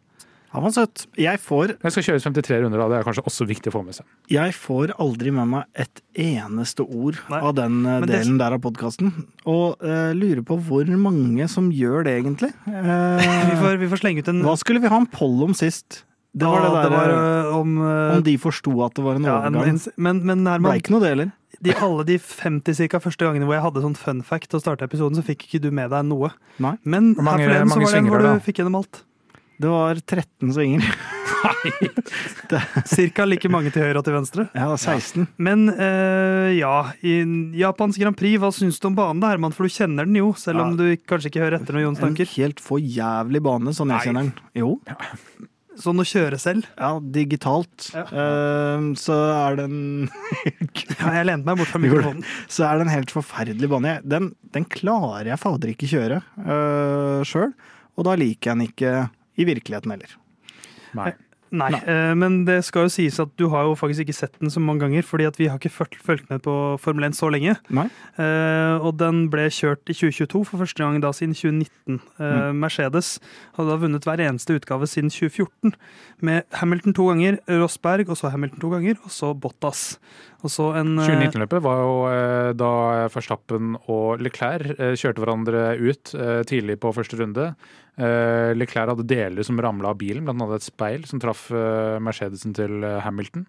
Han var søt. Jeg får,
Det skal kjøres 53 runder, da. Det er kanskje også viktig å få med seg.
jeg får aldri med meg et eneste ord
Nei.
av den
Men
delen det- der av podkasten. Og uh, lurer på hvor mange som gjør det, egentlig. Uh,
Vi får, vi får slenge ut en
hva skulle vi ha en poll om sist? Det var det
Ja,
der
var,
eh,
om, øh,
om de forsto at det var en
ja, en,
overgang.
en, Men, men
Det ble ikke noe det heller.
de, alle de 50 cirka første gangene hvor jeg hadde sånn fun fact og å starte episoden, så fikk ikke du med deg noe.
Nei.
Men
her mange-
her forleden så var det en hvor
du da.
du fikk gjennom alt.
Det var 13 svinger.
Cirka like mange til høyre og til venstre.
Ja, 16.
Men uh, ja, i Japans Grand Prix, hva syns du om banen da, Herman? For du kjenner den jo, selv om
Ja.
du kanskje ikke hører etter når Jon
En helt for jævlig bane, sånn jeg
Nei.
kjenner den. Jo.
Sånn å kjøre selv.
Ja, digitalt.
Ja.
Uh, så er den
Ja, jeg lente meg bort fra mikrofonen.
Så er det en helt forferdelig bane. Den, den klarer jeg fader ikke kjøre uh, sjøl, og da liker jeg den ikke i virkeligheten heller.
Nei.
Nei, Nei. men det skal jo sies at du har jo faktisk ikke sett den så mange ganger, fordi at vi har ikke fulgt, med på Formel 1 så lenge.
Nei?
Eh, og den ble kjørt i 2022 for første gang da siden 2019. Eh,
Mm.
Mercedes hadde da vunnet hver eneste utgave siden 2014. Med Hamilton to ganger, Rosberg, og så Hamilton to ganger, og så Bottas. Og så en eh,
2019-løpet var jo eh, da Verstappen og Leclerc eh, kjørte hverandre ut eh, tidlig på første runde. Eh, Leclerc hadde deler som ramla av bilen, blant annet et speil som traff eh, Mercedesen til eh, Hamilton.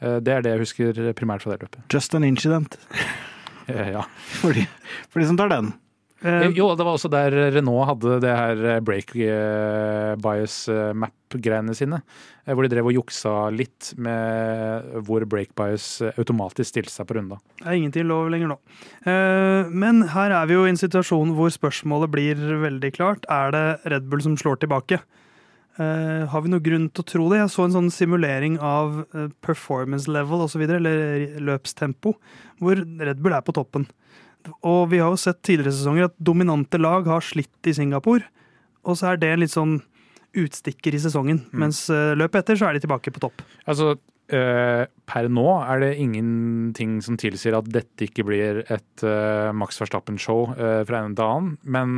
Det er det jeg husker primært fra det løpet.
Just an incident,
Ja.
for de, for de som tar den.
Eh,
Jo, det var også der Renault hadde det her eh, break eh, bias map-greiene sine. Hvor de drev og juksa litt med hvor break bias automatisk stilte seg på runda.
Det er ingenting lov lenger nå. Men her er vi jo i en situasjon hvor spørsmålet blir veldig klart. Er det Red Bull som slår tilbake? Har vi noe grunn til å tro det? Jeg så en sånn simulering av performance level osv., eller løpstempo, hvor Red Bull er på toppen. Og vi har jo sett tidligere sesonger at dominante lag har slitt i Singapore, og så er det en litt sånn utstikker i sesongen. Mens eh, løpet etter så er de tilbake på topp.
Altså, eh, per nå er det ingenting som tilsier at dette ikke blir et eh, Max Verstappen-show eh, fra en til annen. Men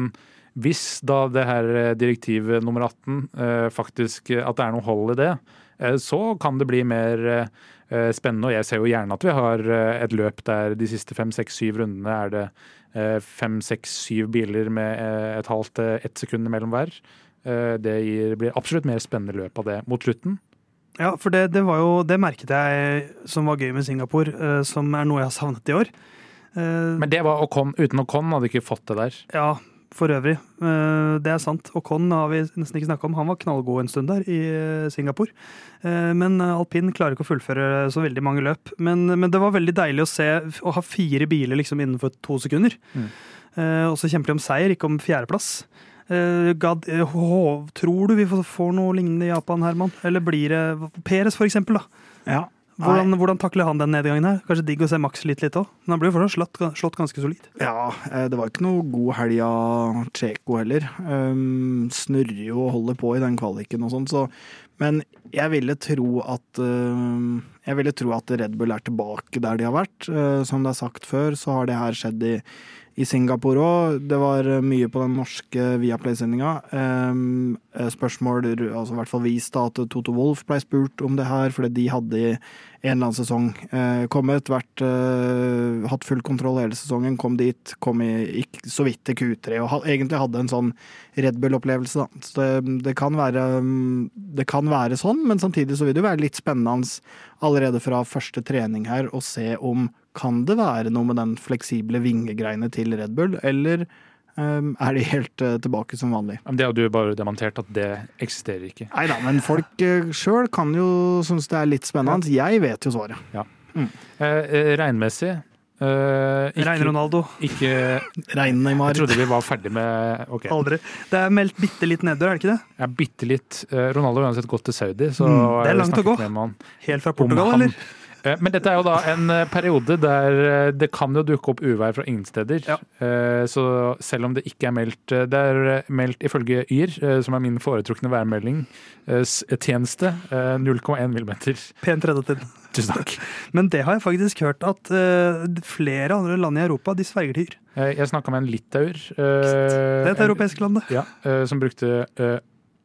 hvis da det her direktiv nummer 18 eh, faktisk At det er noe hold i det, så kan det bli mer eh, spennende. Og jeg ser jo gjerne at vi har eh, et løp der de siste fem, seks, syv rundene er det eh, fem, seks, syv biler med eh, et halvt, eh, ett sekund mellom hver. Eh, Det blir absolutt mer spennende løp av det mot slutten.
Ja, for det, det var jo Det merket jeg som var gøy med Singapore, eh, som er noe jeg har savnet i år. Eh,
Men det var Ocon. Uten Ocon hadde ikke fått det der.
Ja, for øvrig. Eh, Det er sant. Ocon har vi nesten ikke snakka om. Han var knallgod en stund der i eh, Singapore. Eh, Men alpin klarer ikke å fullføre så veldig mange løp. Men, men det var veldig deilig å se å ha fire biler liksom innenfor to sekunder.
Mm.
Og så kjemper de om seier, ikke om fjerdeplass. Hå- tror du vi får- får noe lignende i Japan, Herman? Eller blir det Peres, for eksempel? da?
Ja.
Hvordan, hvordan takler han den nedgangen her? Kanskje digg å se Max litt litt òg? Men han ble jo fortsatt slått, slått ganske solid.
Ja, eh, det var ikke noe god helg av Tsjeko heller. Um, snurrer jo og holder på i den kvaliken og sånn, så Men jeg ville tro at um, Jeg ville tro at Red Bull er tilbake der de har vært. Uh, som det er sagt før, så har det her skjedd i, i Singapore òg. Det var uh, mye på den norske Viaplay-sendinga. Um, uh, spørsmål, altså i hvert fall vist da at Toto Wolff ble spurt om det her, fordi de hadde i en eller annen sesong uh, kommet, vært, hatt full kontroll hele sesongen, kom dit, kom i, så vidt til Q3 og egentlig hadde en sånn Red Bull-opplevelse. Så det, det, kan være, um, det kan være sånn, men samtidig så vil det jo være litt spennende allerede fra første trening her å se om kan det være noe med den fleksible vingegreiene til Red Bull, eller um, er de helt uh, tilbake som vanlig?
Det har du bare demontert at det eksisterer ikke.
Nei da, men folk uh, sjøl kan jo synes det er litt spennende. Jeg vet jo svaret.
Eh, eh, regnmessig eh, ikke,
Rein Ronaldo.
Ikke
Rein Neymar.
Jeg trodde vi var ferdig med okay.
Aldri. Det er meldt bitte litt nedbør, er det ikke det?
Ja, bitte litt Ronaldo har uansett gått til Saudi, så
Mm, det er langt å gå. Helt fra Portugal, eller?
Eh, Men dette er jo da en eh, periode der eh, det kan jo dukke opp uvær fra ingen steder.
Ja.
Så selv om det ikke er meldt Det er meldt ifølge Yr, som er min foretrukne værmelding, tjeneste, eh, 0,1 millimeter.
Pent reddet inn.
Tusen takk.
Men det har jeg faktisk hørt at flere andre land i Europa de sverger til Yr.
Jeg snakka med en litauer.
Det er et europeisk land, det.
Ja, som brukte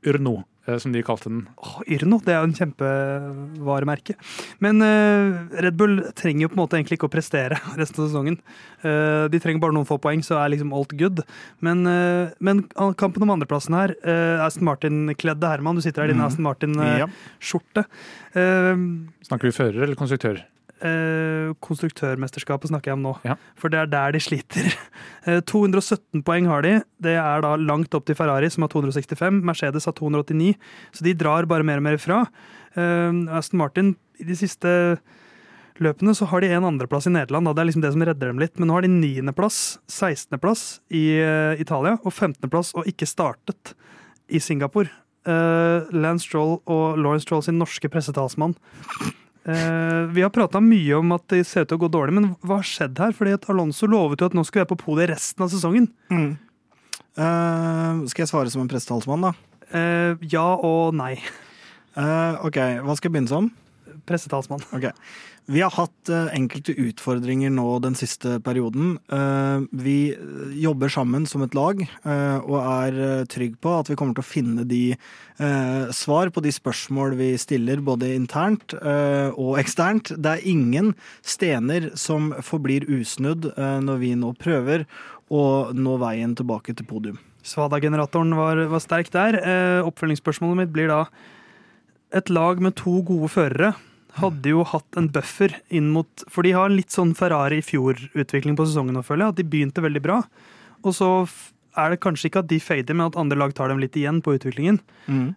Urno, som de kalte den.
Oh, Yrno, det er jo en kjempevaremerke. Men uh, Red Bull trenger jo på en måte egentlig ikke å prestere resten av sesongen. Uh, de trenger bare noen få poeng, så er liksom alt good. Men, uh, men kampen om andreplassen her, Aston Martin-kledde Herman, du sitter her i din
Mhm.
Aston Martin-skjorte. Eh,
Snakker du fører eller konstruktør?
Eh, konstruktørmesterskapet snakker jeg om nå.
Ja.
For det er der de sliter. Eh, 217 poeng har de. Det er da langt opp til Ferrari, som har 265. Mercedes har 289. Så de drar bare mer og mer ifra. Eh, Aston Martin i de siste løpene så har de en andreplass i Nederland. Da. Det er liksom det som redder dem litt. Men nå har de niendeplass, 16.-plass i eh, Italia og 15.-plass og ikke startet i Singapore. Uh, Lance Stroll og Lawrence Stroll sin norske pressetalsmann Eh, vi har prata mye om at det ser ut til å gå dårlig, men hva har skjedd her? Fordi at Alonso lovet jo at nå skulle være på podiet resten av sesongen.
Mm. Uh, skal jeg svare som en pressetalsmann, da?
Uh, ja og nei.
Ok, hva skal jeg begynne som?
Pressetalsmann.
Ok. Vi har hatt eh, enkelte utfordringer nå den siste perioden. Eh, vi jobber sammen som et lag eh, og er eh, trygg på at vi kommer til å finne de eh, svar på de spørsmål vi stiller, både internt eh, og eksternt. Det er ingen stener som forblir usnudd eh, når vi nå prøver å nå veien tilbake til podium.
Svada-generatoren var, var sterk der. Eh, oppfølgingsspørsmålet mitt blir da Et lag med to gode førere hadde jo hatt en buffer inn mot For de har en litt sånn Ferrari i fjor-utvikling på sesongen føler jeg. At de begynte veldig bra. Og så er det kanskje ikke at de fader, men at andre lag tar dem litt igjen på utviklingen.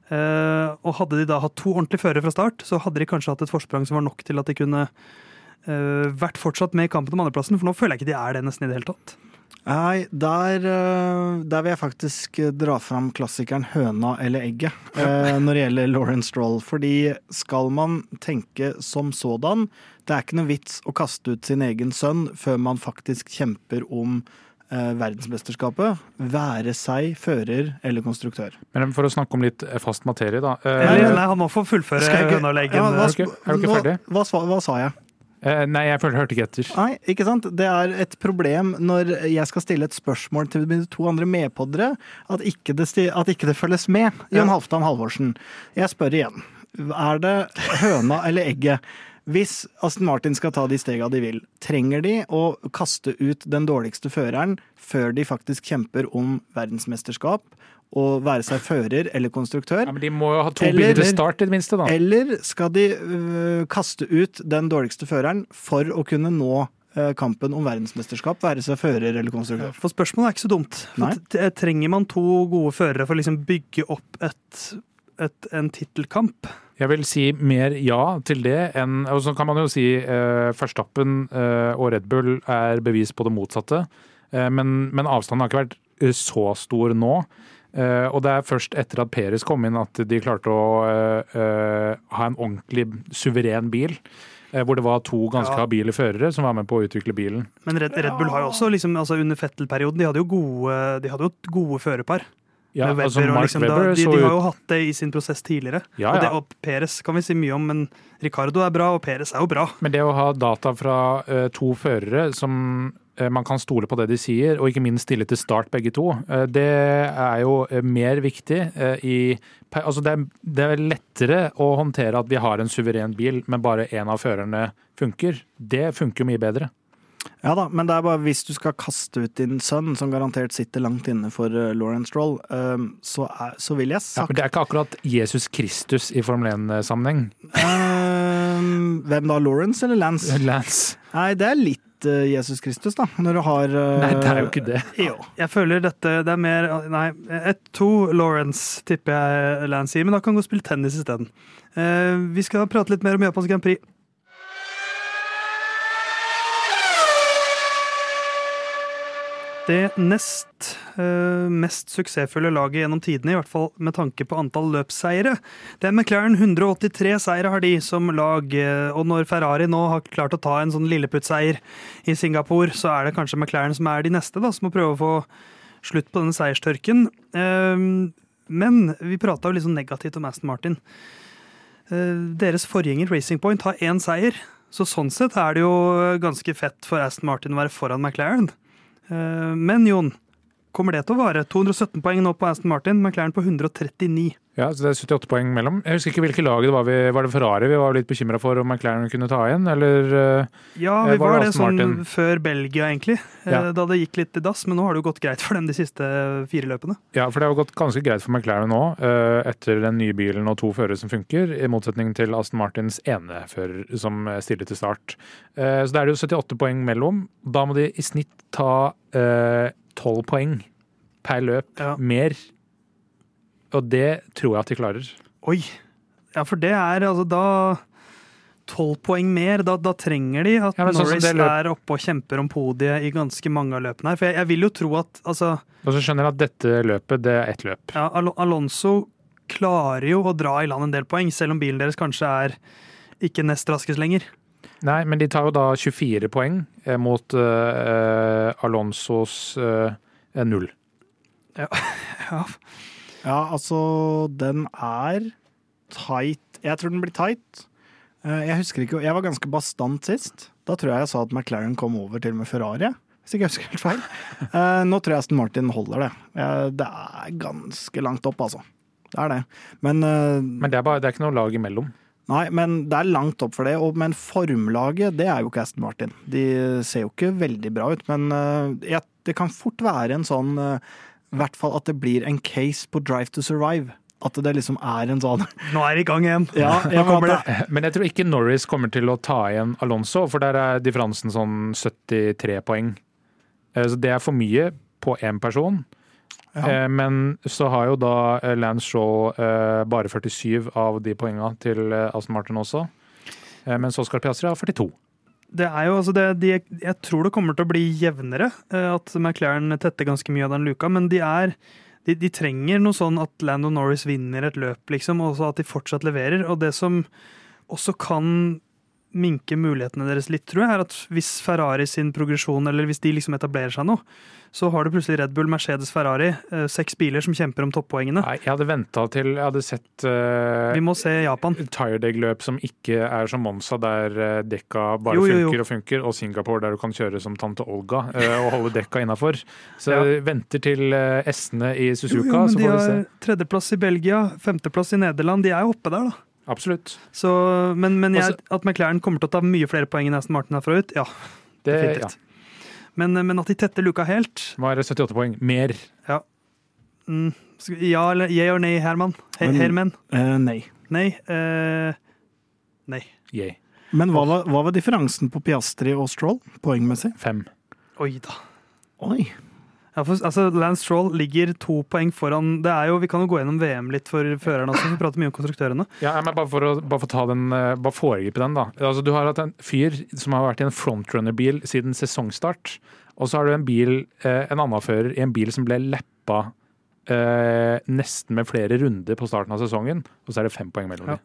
Eh, og hadde de da hatt to ordentlige førere fra start, så hadde de kanskje hatt et forsprang som var nok til at de kunne eh, vært fortsatt med i kampen om andreplassen, for nå føler jeg ikke de er det nesten i det hele tatt.
Nei, der, eh, der vil jeg faktisk eh, dra fram klassikeren høna eller egget eh, når det gjelder Lauren Stroll. Fordi skal man tenke som sådan, det er ikke noe vits å kaste ut sin egen sønn før man faktisk kjemper om eh, verdensmesterskapet. Være seg fører eller konstruktør.
Men for å snakke om litt fast materie, da. eh,
Eller, nei, han må få fullføre
Skal jeg ikke-
høna eller eggen.
Ja, hva,
Er du ikke- er ferdig?
Hva, hva sa jeg?
Eh, nei, jeg føler, hørte ikke etter.
Nei, ikke sant? Det er et problem når jeg skal stille et spørsmål til mine to andre medpoddere, at ikke det, at ikke det følges med. Jon Halvdan Halvorsen, jeg spør igjen. Er det høna eller egget? Hvis Aston Martin skal ta de stega de vil, trenger de å kaste ut den dårligste føreren før de faktisk kjemper om verdensmesterskap, og være seg fører eller konstruktør?
Ja, men de må jo ha to
Eller-
biler til start, i det minste. da.
Eller skal de øh, kaste ut den dårligste føreren for å kunne nå øh, kampen om verdensmesterskap, være seg fører eller konstruktør?
For spørsmålet er ikke så dumt. For trenger man to gode førere for å liksom bygge opp et, et, en tittelkamp?
Jeg vil si mer ja til det enn Og så kan man jo si eh, Verstappen eh, og Red Bull er bevis på det motsatte. Eh, men, men avstanden har ikke vært så stor nå. Eh, og det er først etter at Peres kom inn at de klarte å uh, uh, ha en ordentlig suveren bil. hvor det var to ganske
Ja.
habile førere som var med på å utvikle bilen.
Men Red, Red Bull har jo også, liksom, altså under Fettel-perioden, de hadde jo gode, de hadde jo gode førerpar.
Ja, altså Mark
liksom, da, de,
så
de har jo hatt det i sin prosess tidligere.
Ja,
Og, det, og Peres kan vi si mye om, men Ricardo er bra, og Peres er jo bra.
Men det å ha data fra to førere som man kan stole på det de sier, og ikke minst stille til start begge to, eh, det er jo eh, mer viktig eh, i Altså det er, det er lettere å håndtere at vi har en suveren bil, men bare én av førerne funker. Det funker jo mye bedre.
Ja da, men det er bare hvis du skal kaste ut din sønn, som garantert sitter langt inne for Lauren Stroll, så, er, så vil jeg sagt
ja, det er ikke akkurat Jesus Kristus i Formel 1-sammenheng.
um, Hvem da, Lawrence eller Lance?
Lance.
Nei, det er litt uh, Jesus Kristus, da, når du har uh,
Nei, det er jo ikke det.
Jo.
Jeg føler dette det er mer Nei, et to Lawrence, tipper jeg Lance sier, men da kan han gå og spille tennis isteden. Uh, vi skal prate litt mer om Japans Grand Prix. Det nest eh, mest suksessfulle laget gjennom tidene, i hvert fall med tanke på antall løpsseire. Det er McLaren. 183 seire har de som lag. eh, Og når Ferrari nå har klart å ta en sånn lilleputt-seier i Singapore, så er det kanskje McLaren som er de neste, da, som må prøve å få slutt på denne seierstørken. Eh, Men vi prata jo litt sånn negativt om Aston Martin. Deres forgjenger Racing Point har én seier, så sånn sett er det jo ganske fett for Aston Martin å være foran McLaren. Eh, Men Jon, kommer det til å vare? 217 poeng nå på Aston Martin, McLaren på 139.
Ja, så det er 78 poeng mellom. Jeg husker ikke hvilke lag det var. Vi, var det Ferrari vi var litt bekymra for om McLaren kunne ta igjen, eller eh,
Ja,
Eh,
vi
var
var
det
sånn
Martin?
før Belgia, egentlig. eh,
Ja.
Da det gikk litt i dass, men nå har det jo gått greit for dem de siste fire løpene.
Ja, for det har gått ganske greit for McLaren nå, etter den nye bilen og to førere som funker, i motsetning til Aston Martins ene fører som stiller til start. Så da er det jo 78 poeng mellom. Da må de i snitt ta eh, 12 poeng per løp
Ja.
mer. Og det tror jeg at de klarer.
Oi! Ja, for det er altså da Tolv poeng mer. Da, da trenger de at
Ja, sånn
Norris er oppe og kjemper om podiet i ganske mange av løpene her. For jeg, jeg vil jo tro at altså
Og så skjønner jeg at dette løpet, det er ett løp.
ja, Al Alonso klarer jo å dra i land en del poeng, selv om bilen deres kanskje er ikke nest raskest lenger.
Nei, men de tar jo da 24 poeng eh, mot eh, Alonsos eh, null.
Ja.
Ja, altså, den er tight. Jeg tror den blir tight. Eh, Jeg husker ikke, jeg var ganske bastant sist. Da tror jeg jeg sa at McLaren kom over til og med Ferrari. Hvis ikke jeg husker helt feil. Eh, Nå tror jeg Aston Martin holder det. Eh, Det er ganske langt opp, altså. Det er det. Men
Men det er, bare, det er ikke noe lag imellom.
Nei, men det er langt opp for det. Og, men formlaget, det er jo ikke Aston Martin. De ser jo ikke veldig bra ut, men jeg, det kan fort være en sånn I hvert fall at det blir en case på Drive to Survive. At det liksom er en sånn
Nå er det i gang igjen.
Ja, ja
kommer
men
det.
Men jeg tror ikke Norris kommer til å ta igjen Alonso, for der er differansen sånn 73 poeng. Eh, Så det er for mye på én person.
Ja.
Eh, Men så har jo da eh, Lance Shaw eh, bare 47 av de poengene til Aston Martin også. Men så skal Piastri ha 42.
Det er jo, altså det, de, jeg tror det kommer til å bli jevnere, eh, at McLaren tetter ganske mye av den luka, men de er de, de trenger noe sånn at Lando Norris vinner et løp, liksom, og at de fortsatt leverer. Og det som også kan minke mulighetene deres litt, tror jeg, er at hvis Ferrari sin progresjon, eller hvis de liksom etablerer seg nå, så har du plutselig Red Bull, Mercedes, Ferrari, eh, seks biler som kjemper om toppoengene.
Nei, jeg hadde venta til jeg hadde sett uh,
Vi må se Japan.
Tiredeg-løp som ikke er som Monza, der eh, dekka bare
Jo, jo, jo.
funker og funker, og Singapore der du kan kjøre som tante Olga uh, og holde dekka innafor. Så
Ja.
venter til uh, S-ene i Suzuka, så får vi se.
har tredjeplass i Belgia, femteplass i Nederland. De er jo oppe der, da.
Absolutt.
Så, men men jeg,
Altså-
at McLaren kommer til å ta mye flere poeng enn Aston Martin herfra ut, ja.
Det ja.
Men, men at de tetter luka helt
var 78 poeng. Mer.
mm, Ja eller yeah or nei, Herman? He,
Men-
Herman?
Uh, nei.
Nei. Uh, nei.
Yay.
Men hva var, hva var differansen på Piastri og Stroll, poengmessig?
Fem.
Oi da.
Oi.
Ja, for, altså, Lance Stroll ligger to poeng foran det er jo, Vi kan jo gå gjennom VM litt for førerne også, vi prater mye om konstruktørene.
Ja, men bare for å bare for ta den, eh, bare foregripe den, da. Altså, du har hatt en fyr som har vært i en frontrunner-bil siden sesongstart. Og så har du en bil, eh, en annen fører i en bil som ble leppa eh, nesten med flere runder på starten av sesongen, og så er det fem poeng mellom
Ja.
dem.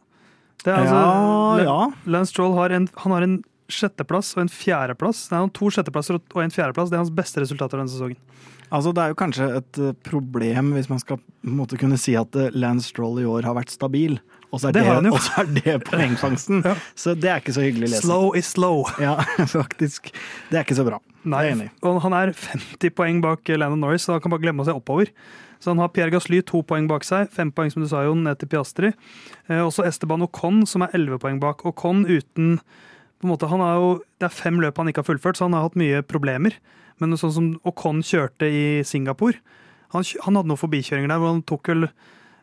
Det er
ja,
altså,
ja.
Lance Stroll har en, han har en sjetteplass og en fjerdeplass. Nei, er noen to sjetteplasser og en fjerdeplass. Det er hans beste resultater denne sesongen.
Altså, det er jo kanskje et eh, problem hvis man skal måte kunne si at eh, Lance Stroll i år har vært stabil, og så er
Det
det, er det poengfangsten.
Ja.
Så det er ikke så hyggelig lesning.
Slow is slow.
Ja, faktisk. Det er ikke så bra.
Nei,
er
og han er 50 poeng bak Landon Norris, så han kan bare glemme å se oppover. Så han har Pierre Gasly to poeng bak seg, fem poeng som du sa, Jon, ned til Piastri. Eh, også Esteban Ocon, som er elleve poeng bak. Ocon uten på en måte, han har jo, Det er fem løp han ikke har fullført, så han har hatt mye problemer. Men sånn som Ocon kjørte i Singapore Han, han hadde noen forbikjøringer der hvor han tok vel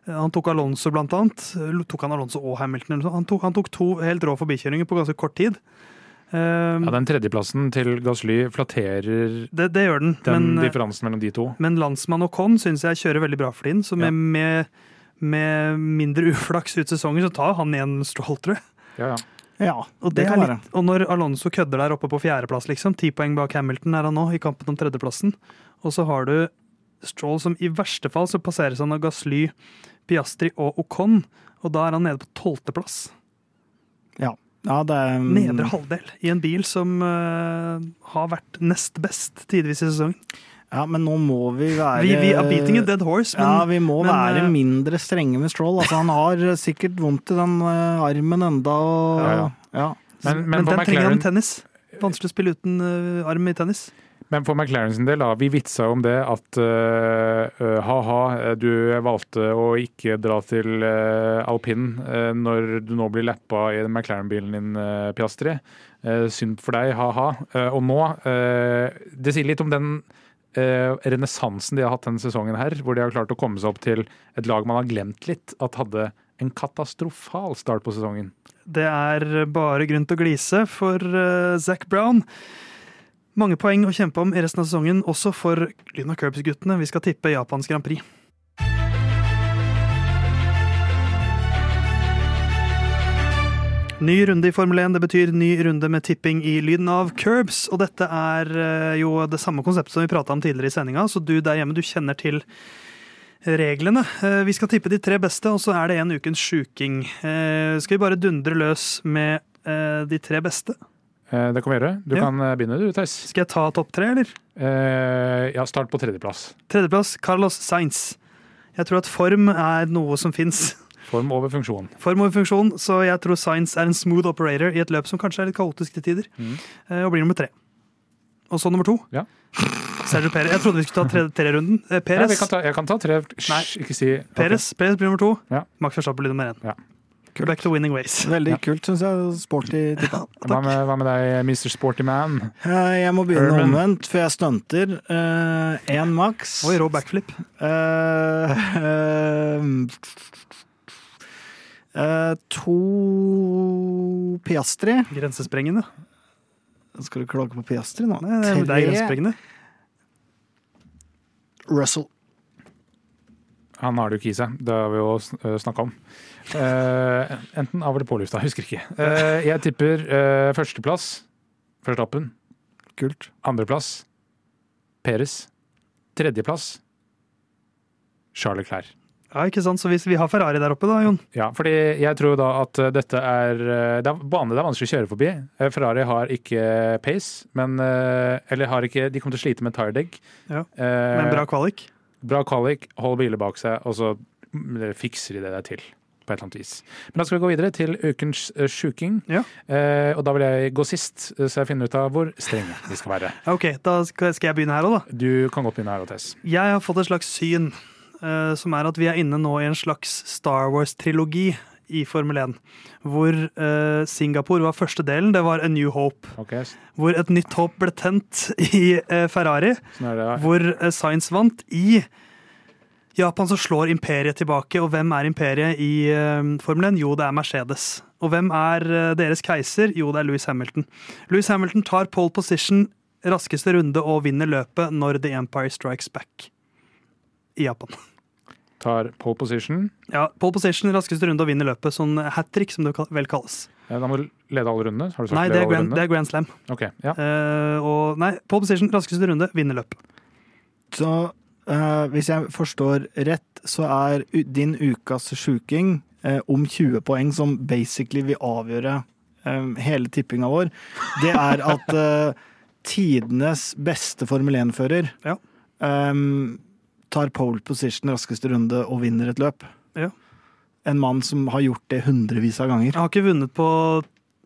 han tok Alonso, blant annet. Tok han Alonso og Hamilton? Han, tok, han tok to helt rå forbikjøringer på ganske kort tid. Um,
Ja, Den tredjeplassen til Gasly flatterer
det, det gjør den.
den
men, eh,
differansen mellom de to.
Men landsmann Ocon syns jeg kjører veldig bra for tiden. Så med,
Ja.
med, med mindre uflaks ut sesongen, så tar han igjen Stroll, tror jeg.
Ja, ja.
Ja,
Og,
det
det
kan være.
litt, og når Alonso kødder der oppe på fjerdeplass, liksom, ti poeng bak Hamilton er han nå, i kampen om tredjeplassen, og så har du Stroll som i verste fall så passeres han av Gasly, Piastri og Ocon, og da er han nede på tolvteplass.
Ja. ja, det er
Nedre halvdel i en bil som uh, har vært nest best tidvis i sesongen.
Ja, men nå må vi være
Vi, vi er beating a dead horse, men
ja, vi må
men,
være
eh,
mindre strenge med Stroll. Altså, han har sikkert vondt i den uh, armen enda. Og,
Ja, ja.
ja.
Men,
Men,
men, den
den trenger han i tennis. Vanskelig å spille uten uh, arm i tennis.
men for McLaren sin del, da, vi vitsa om det at uh, ha-ha, du valgte å ikke dra til uh, alpin uh, når du nå blir lappa i McLaren-bilen din, Piastri. Synd for deg, ha-ha. Og nå Det sier litt om den uh, renessansen de har hatt denne sesongen her, hvor de har klart å komme seg opp til et lag man har glemt litt at hadde en katastrofal start på sesongen.
Det er bare grunn til å glise for uh, Zac Brown. Mange poeng å kjempe om i resten av sesongen, også for Lyna Curbs-guttene. Vi skal tippe Japans Grand Prix. Ny runde i Formel 1, det betyr ny runde med tipping i lyden av curbs. Og dette er eh, jo det samme konseptet som vi prata om tidligere i sendinga, så du der hjemme, du kjenner til reglene. Eh, Vi skal tippe de tre beste, og så er det en ukens sjuking. Eh, Skal vi bare dundre løs med de tre beste?
Det kan vi gjøre. Du
Ja.
kan begynne du, Theis.
Skal jeg ta topp tre, eller?
Ja, start på tredjeplass.
Tredjeplass, Carlos Sainz. Jeg tror at form er noe som fins.
Form over funksjon.
Form over funksjon, så jeg tror Sainz er en smooth operator i et løp som kanskje er litt kaotisk til tider,
Mhm.
eh, og blir nummer tre. Og så nummer to.
Ja.
Sergio Perez. Jeg trodde vi skulle ta tre- tre-runden. Eh, Perez.
vi kan ta, jeg kan ta tre. Nei. ikke si ok.
Perez, Perez blir nummer to.
Ja.
Max Verstappen blir nummer én.
Ja.
Back to winning ways.
Veldig
Ja.
kult, syns jeg. Sporty tippa.
Hva med, hva med deg, Mr. Sporty Man?
Eh, Jeg må begynne
Urban.
omvendt, for jeg stunter. Én maks.
Oi, rå backflip.
Uh, eh, eh, to Piastri.
Grensesprengende.
Skal du klage på Piastri nå?
Nei, det er, det er grensesprengende.
Russell.
Han har det jo ikke i seg, det har vi jo snakka om. Uh, enten av eller på lufta, husker ikke. Uh, jeg tipper eh, førsteplass Verstappen.
Kult.
Andreplass Peres. Tredjeplass Charles Leclerc.
Ja, ikke sant? Så hvis vi har Ferrari der oppe, da, Jon.
Ja, fordi jeg tror da at eh, dette er eh, Det er bane det er vanskelig å kjøre forbi. Eh, Ferrari har ikke pace, men Eller har ikke De kommer til å slite med tire deg.
Ja,
Eh,
Med en bra kvalik.
Bra kvalik, hold biler bak seg, og så mm, fikser de det der til. På et eller annet vis. Men da skal vi gå videre til ukens sjuking.
Ja.
Eh, og da vil jeg gå sist, så jeg finner ut av hvor strenge vi skal være.
Ok, da skal jeg begynne her òg, da.
Du kan godt begynne her, Tess.
Jeg har fått et slags syn, som er at vi er inne nå i en slags Star Wars-trilogi i Formel 1. Hvor eh, Singapore var første delen. Det var A New Hope.
Okay.
Hvor et nytt håp ble tent i eh, Ferrari.
sånn det.
Hvor eh, Sainz vant. I Japan så slår imperiet tilbake. Og hvem er imperiet i uh, Formel 1? Jo, det er Mercedes. Og hvem er eh, deres keiser? Jo, det er Louis Hamilton. Louis Hamilton tar pole position raskeste runde og vinner løpet når The Empire Strikes Back i Japan.
Tar pole position.
Ja, Pole position, raskeste runde og vinner løpet. Sånn hat trick, som det vel kalles.
Ja, Da må du lede alle rundene? Har du sagt
Nei, det er, grand, det er Grand Slam.
Ok, ja.
Uh, og nei, pole position, raskeste runde, vinner løpet.
Så uh, hvis jeg forstår rett, så er din ukas sjuking uh, om 20 poeng, som basically vil avgjøre eh, hele tippinga vår, det er at eh, tidenes beste Formel 1-fører
Ja.
eh, tar pole position raskeste runde og vinner et løp.
Ja.
En mann som har gjort det hundrevis av ganger.
Jeg har ikke vunnet på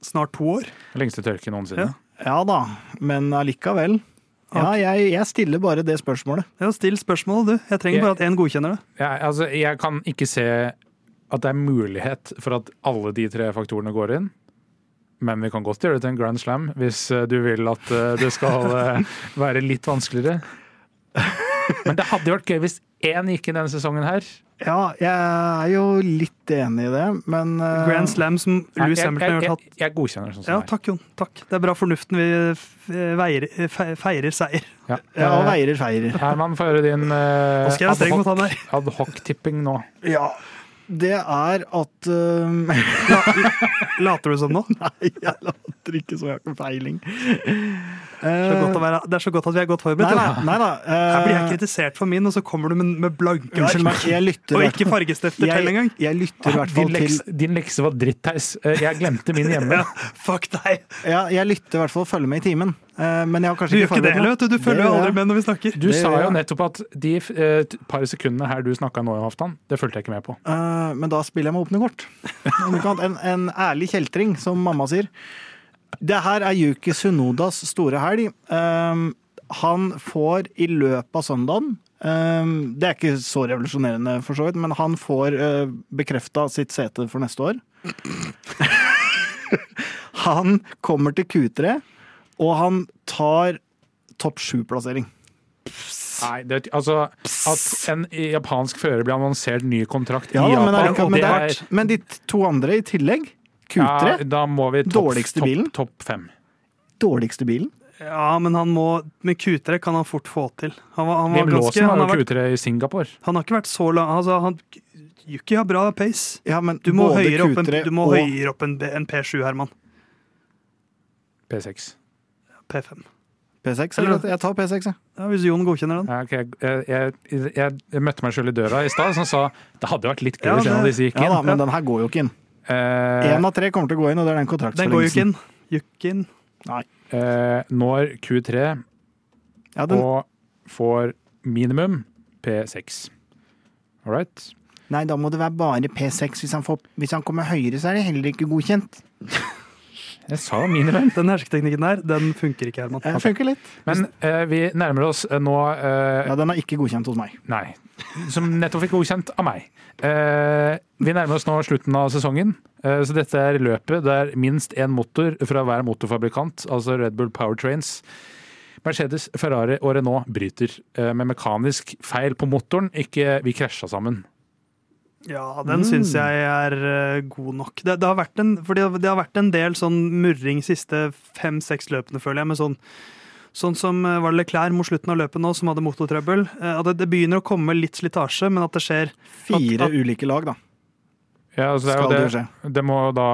snart to år.
Lengste tørke noensinne.
Ja.
Ja da, men allikevel. Ja, jeg, jeg stiller bare det spørsmålet.
Ja, Still spørsmålet, du. Jeg trenger
Jeg-
bare at én godkjenner det.
Jeg, altså, jeg kan ikke se at det er mulighet for at alle de tre faktorene går inn. Men vi kan godt gjøre det til en grand slam hvis eh, du vil at eh, det skal eh, være litt vanskeligere. Men det hadde vært gøy hvis én gikk inn denne sesongen her.
Ja, jeg er jo litt enig i det, men uh...
Grand Slam som Louis Hamilton har tatt.
jeg, jeg godkjenner det sånn som
Ja,
det er.
takk, Jon. Takk. Det er bra fornuften vi feirer, feirer seier.
Ja.
Ja, og
Eh,
veirer feirer.
Herman, få høre din
mot han der.
ad nå.
Ja. Det er at eh,
Later du som nå?
Nei, jeg later ikke så jeg har ikke peiling.
Det er, være, det er så godt at vi er godt forberedt.
Nei,
da.
nei, nei da. eh,
Her blir jeg kritisert for min, og så kommer du med, med blanke
Unnskyld meg.
Og ikke fargestifter til engang.
jeg, jeg lytter i hvert fall
Din
til
din lekse var dritt, Theis. Eh, Jeg glemte min hjemme.
Fuck deg!
ja, Jeg lytter i hvert fall og følger med i timen. Eh, Men jeg har
Du
kanskje ikke forberedt
vet du. Du
Det
følger jo aldri med når vi snakker.
Du
Det
sa jo nettopp at de eh, par sekundene her du snakka nå, Halvdan, det fulgte jeg ikke med på.
Uh, Men da spiller jeg med åpne kort. En, en ærlig kjeltring, som mamma sier. Det her er Yuki Sunodas store helg. Um, han får i løpet av søndagen um, Det er ikke så revolusjonerende, for så vidt, men han får uh, bekrefta sitt sete for neste år. han kommer til Q3, og han tar topp sju-plassering.
Nei, det, altså At en japansk fører blir annonsert ny kontrakt
Ja,
i
Japan men, allikevel- men,
det
det
er
er, men de to andre i tillegg, Q3,
ja, Da må vi topp
Dårligste bilen?
topp fem.
dårligste bilen.
Ja, men han må Med Q3 kan han fort få til. Han, var, han, var ganske, han,
har
vært,
Q3 i Singapore.
han har ikke vært så lang altså, han, Yuki har bra pace.
Ja, men
Du må høyere opp, en, du må
og
høyere opp en, en P7, Herman.
P6.
P5.
P6, eller? Jeg tar P6, jeg.
Ja, Hvis Jon godkjenner den.
Ja, okay. jeg, jeg, jeg, jeg møtte meg sjøl i døra i stad som sa det hadde vært litt gøy hvis en av disse gikk
Ja da, men den her går jo ikke inn. Én uh, av tre kommer til å gå inn, og det er den
Den går jo ikke inn. Gikk inn.
eh, når Q3
Ja, den,
og får minimum P6. All right?
nei, da må det være bare P6. Hvis han, får, hvis han kommer høyere, så er det heller ikke godkjent.
Jeg sa minimum.
Den hersketeknikken der, den funker ikke, Herman.
Den funker litt.
Men eh, vi nærmer oss eh, nå eh,
Ja, den er ikke godkjent hos meg.
Nei. Som nettopp fikk godkjent av meg. Eh, vi nærmer oss nå slutten av sesongen, eh, så dette er løpet der minst én motor fra hver motorfabrikant, altså Red Bull Powertrains, Mercedes, Ferrari og Renault bryter eh, med mekanisk feil på motoren, ikke vi krasja sammen.
Ja, den syns jeg er eh, god nok. Det, det, har vært en, for det, det har vært en del sånn murring siste fem-seks løpene, føler jeg. med sånn Sånn som eh, var det Leclerc mot slutten av løpet nå, som hadde motortrøbbel. Eh, at det, det begynner å komme litt slitasje, men at det skjer
Fire
At- at-
ulike lag, da.
Ja, altså det, er
det
jo det,
skje.
det må da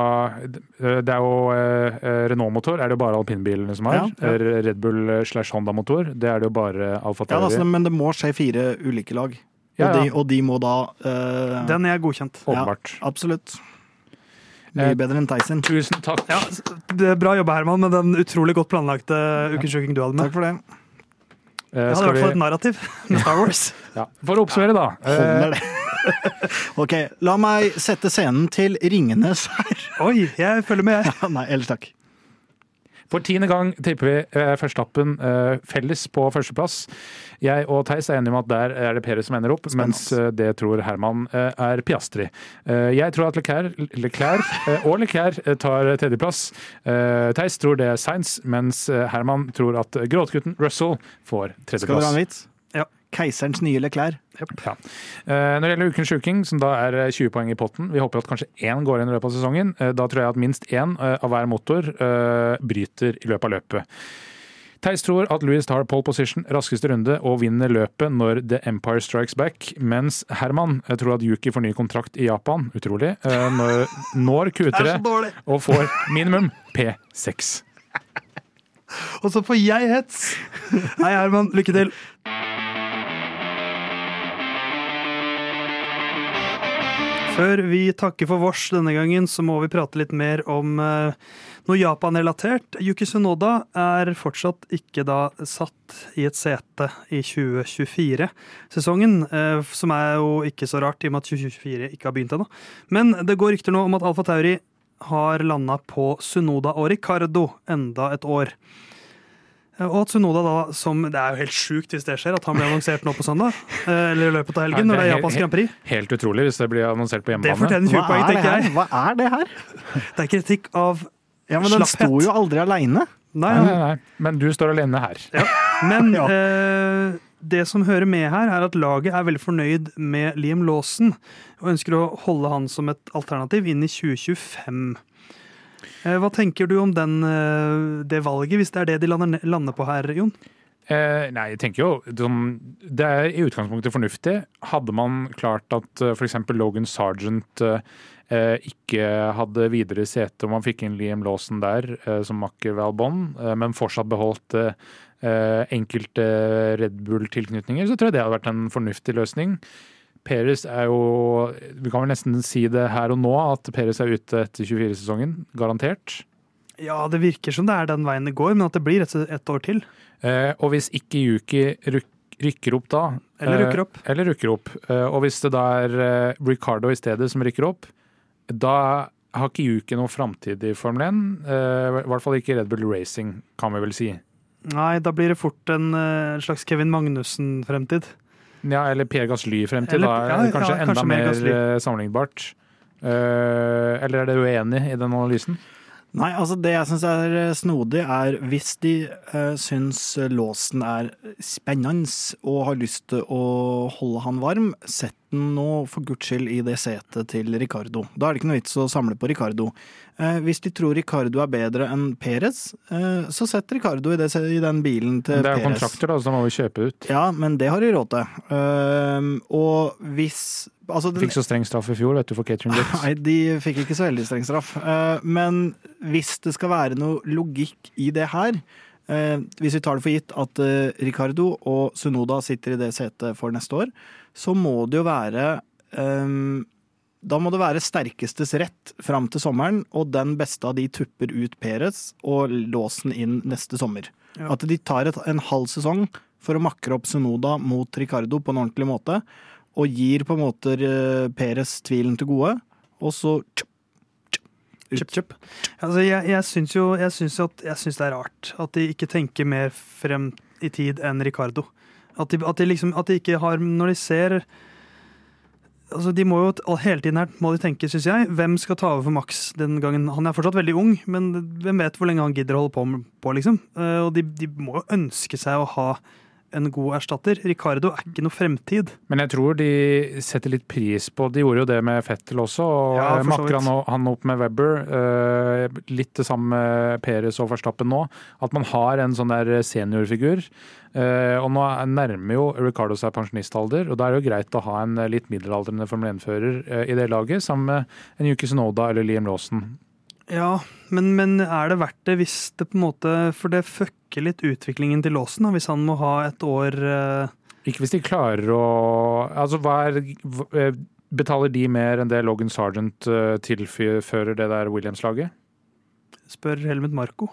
Det er jo eh, Renault-motor, er det jo bare alpinbilene som har.
Ja, ja.
Red Bull slash Honda-motor, det er det jo bare Alfa
Ja, altså, men det må skje fire ulike lag.
Ja,
Og, de, og de må da uh,
Den er godkjent.
Åpenbart.
Absolutt.
Eh,
Mye bedre enn Tyson.
Tusen takk.
Ja, det er Bra jobba, Herman, med den utrolig godt planlagte ukesjuking du hadde med.
Takk for det.
Eh,
Jeg hadde i hvert fall et narrativ med Star Wars.
Ja. For å oppsummere, da. Eh,
Holder det. ok, la meg sette scenen til Ringenes herre.
Oi, jeg følger med, jeg.
Nei, ellers takk.
For tiende gang tipper vi eh, Verstappen eh, felles på førsteplass. Jeg og Theis er enige om at der er det Perez som ender opp, mens eh, det tror Herman eh, er Piastri. Jeg tror at Leclerc, Leclerc og Leclerc tar tredjeplass. Eh, Theis tror det er Sainz, mens Herman tror at gråtgutten Russell får
Skal dere ha
tredjeplass.
en vits? Keiserens nye Leclerc.
Ja. Eh, Når det gjelder ukens sjuking, som da er eh, 20 poeng i potten, vi håper at kanskje én går inn i løpet av sesongen. Eh, Da tror jeg at minst én eh, av hver motor eh, bryter i løpet av løpet. Theis tror at Louis tar pole position raskeste runde og vinner løpet når The Empire Strikes Back, mens Herman eh, tror at Yuki får ny kontrakt i Japan, utrolig, eh, når, når
er
Q3 og får minimum P6.
Og så får jeg hets! Hei, Herman. Lykke til. Før vi takker for vårs denne gangen, så må vi prate litt mer om eh, noe Japan-relatert. Yuki Sunoda er fortsatt ikke da satt i et sete i 2024-sesongen, eh, som er jo ikke så rart, i og med at 2024 ikke har begynt ennå. Men det går rykter nå om at Alfa Tauri har landa på Sunoda og Ricardo enda et år. Eh, Og at Sunoda da, som Det er jo helt sjukt hvis det skjer, at han blir annonsert nå på søndag. eh, Eller i løpet av helgen,
Nei,
når det er
det er
japansk Grand Prix.
Helt utrolig hvis det blir annonsert på
Det
hjemmebane.
fortjener 20 poeng,
er det
tenker jeg.
Hva er det her?
Det er kritikk av
Ja, men Den sto jo aldri aleine.
Nei,
Nei, nei. Men du står alene her.
men
Ja.
eh, det som hører med her, er at laget er veldig fornøyd med Liam Lawson og ønsker å holde han som et alternativ inn i 2025. Eh, Hva tenker du om den, eh, det valget, hvis det er det de lander, lander på her, Jon?
Eh, nei, jeg tenker jo Det er i utgangspunktet fornuftig. Hadde man klart at uh, f.eks. Logan Sergeant eh, eh, ikke hadde videre sete, og man fikk inn Liam Lawson der eh, som makker ved Albon, eh, men fortsatt beholdt eh, eh, enkelte Red Bull-tilknytninger, så tror jeg det hadde vært en fornuftig løsning. Peres er jo Vi kan vel nesten si det her og nå, at Peres er ute etter 24-sesongen. Garantert.
Ja, det virker som det er den veien det går, men at det blir et, et år til.
Eh, og hvis ikke Yuki rykker opp da
Eller
eh,
rykker opp.
Eller rykker opp. Eh, og hvis det da er eh, Ricardo i stedet som rykker opp, da har ikke Yuki noen framtid i Formel 1. eh, I hvert fall ikke Red Bull Racing, kan vi vel si.
Nei, da blir det fort en eh, slags Kevin Magnussen-fremtid.
Ja, eller Pierre Gasly-fremtid.
Eller-
Da er det kanskje
ja,
enda
kanskje mer
mer
Gasly.
eh, sammenlignbart. Uh, eller er dere uenig i den analysen?
Nei, altså det jeg syns er eh, snodig, er hvis de uh, syns låsen er spennende og har lyst til å holde han varm, sett den nå for guds skyld i det setet til Ricardo. Da er det ikke noe vits å samle på Ricardo. Eh, hvis de tror Ricardo er bedre enn Perez, eh, så sett Ricardo i, det, i den bilen til Perez.
Det er jo kontrakter, da, så da må vi kjøpe ut.
Ja, men det har de råd til. Eh, og hvis altså den,
Fikk så streng straff i fjor, vet du, for catering bits.
Nei, de fikk ikke så veldig streng straff. Eh, Men hvis det skal være noe logikk i det her, eh, hvis vi tar det for gitt at eh, Ricardo og Sunoda sitter i det setet for neste år, så må det jo være um, Da må det være sterkestes rett fram til sommeren, og den beste av de tupper ut Perez og låsen inn neste sommer.
Ja.
At de tar et, en halv sesong for å makre opp Sunoda mot Ricardo på en ordentlig måte, og gir på en måte eh, Perez tvilen til gode, og så tjup.
Kjøp, kjøp. Altså, jeg, jeg syns jo jeg synes at, jeg synes det er rart at de ikke tenker mer frem i tid enn Ricardo. At de, at de liksom At de ikke har Når de ser Altså, de må jo Hele tiden her må de tenke, syns jeg, hvem skal ta over for Max den gangen? Han er fortsatt veldig ung, men hvem vet hvor lenge han gidder å holde på, på liksom? Eh, Og de, de må jo ønske seg å ha en god erstatter. Ricardo er ikke noe fremtid.
Men jeg tror de setter litt pris på De gjorde jo det med Fettel også. og
Ja,
Makker han, han opp med Webber. eh, litt det samme med Peres og Verstappen nå. At man har en sånn der seniorfigur. Eh, og nå er- nærmer jo Ricardo seg pensjonistalder, og da er det jo greit å ha en litt middelaldrende Formel 1-fører eh, i det laget, sammen med en Yuki Sunoda eller Liam Lawson.
Ja, men, men er det verdt det hvis det på en måte For det fucker litt utviklingen til låsen, hvis han må ha et år eh,
Ikke hvis de klarer å Altså, hva er eh, Betaler de mer enn det Logan Sergeant eh, tilfører det der Williams-laget?
Spør Helmut Marco.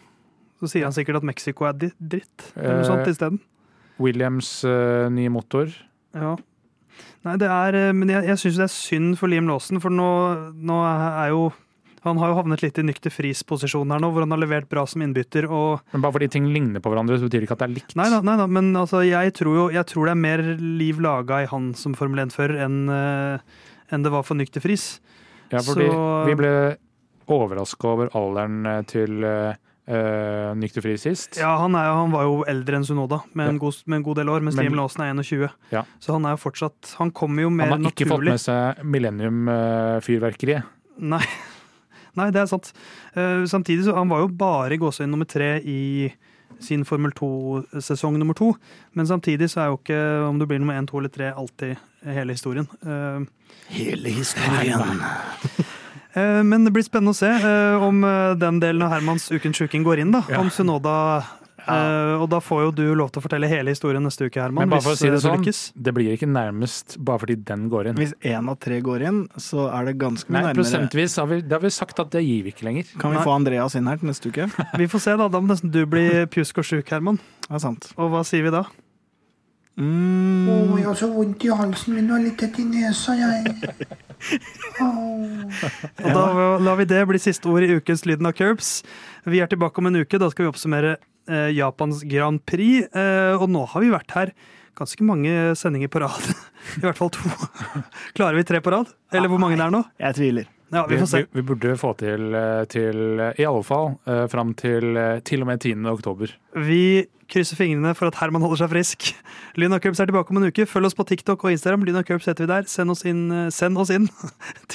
Så sier han sikkert at Mexico er dritt. Eller noe sånt isteden.
Williams nye ny motor.
Ja. Nei, det er Men jeg, jeg syns det er synd for Liam Lawson, for nå, nå er jo Han har jo havnet litt i nykter fris-posisjon her nå, hvor han har levert bra som innbytter. og
Men bare fordi ting ligner på hverandre, så betyr det ikke at det er likt.
Nei da, nei da men altså, jeg, tror jo, jeg tror det er mer liv laga i han som Formel 1-fører enn en det var for nykter fris.
Ja, fordi
Så-
vi ble overraska over alderen eh, til uh, Nykter Fri sist.
Ja, han, er, han var jo eldre enn Sunoda med en, god, med en god del år, mens
Men-
Liam Laasen er 21.
Ja.
Så han er jo fortsatt Han kommer jo mer naturlig.
Han har ikke fått med seg Millennium-fyrverkeriet.
Nei. Nei, det er sant. Uh, samtidig så han var jo bare gåsehud nummer tre i sin Formel 2-sesong nummer to. Men samtidig så er jo ikke om du blir nummer én, to eller tre alltid hele historien. Uh,
Hele historien.
eh, men det blir spennende å se om den delen av Hermans Ukens sjuking går inn. da,
Ja.
Om Sunoda eh, Og da får jo du lov til å fortelle hele historien neste uke, Herman.
Men bare for å si det
eh,
sånn,
lykkes.
det blir ikke nærmest bare fordi den går inn.
Hvis én av tre går inn, så er det ganske
Nei,
mye nærmere.
prosentvis har vi, det har vi sagt at det gir vi ikke lenger.
Kan vi
Nei.
få Andreas inn her til neste uke?
Vi får se, da. Da må nesten du bli pjusk og sjuk, Herman.
Det er sant.
Og hva sier vi da?
Mm.
Oh, jeg har så vondt i halsen min og litt tett i nesa, jeg. Oh.
Og da lar vi det bli siste ord i ukens Lyden av Curbs. Vi er tilbake om en uke. Da skal vi oppsummere eh, Japans Grand Prix. Eh, og nå har vi vært her ganske mange sendinger på rad. I hvert fall to. Klarer vi tre på rad? Eller hvor mange det er nå?
jeg tviler.
Ja, vi får se.
Vi, vi burde få til, eh, til eh, i alle fall eh, fram til eh, til og med 10. oktober.
Vi krysser fingrene for at Herman holder seg frisk. Lyn og Curbs er tilbake om en uke. Følg oss på TikTok og Instagram. Lyn og Curbs heter vi der. Send oss inn, send oss inn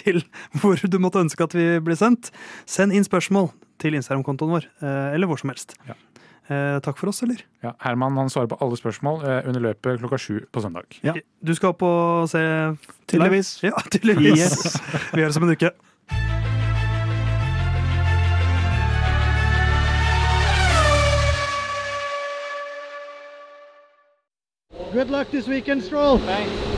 til hvor du måtte ønske at vi blir sendt. Send inn spørsmål til Instagram-kontoen vår, eller hvor som helst.
Ja.
Eh, takk for oss, eller?
Ja, Herman han svarer på alle spørsmål eh, under løpet klokka sju på søndag.
Ja.
Du skal opp og se
Tydeligvis.
Ja, tydeligvis.
Yes.
Vi gjør det som en uke.
Good luck this weekend, Stroll.
Thanks.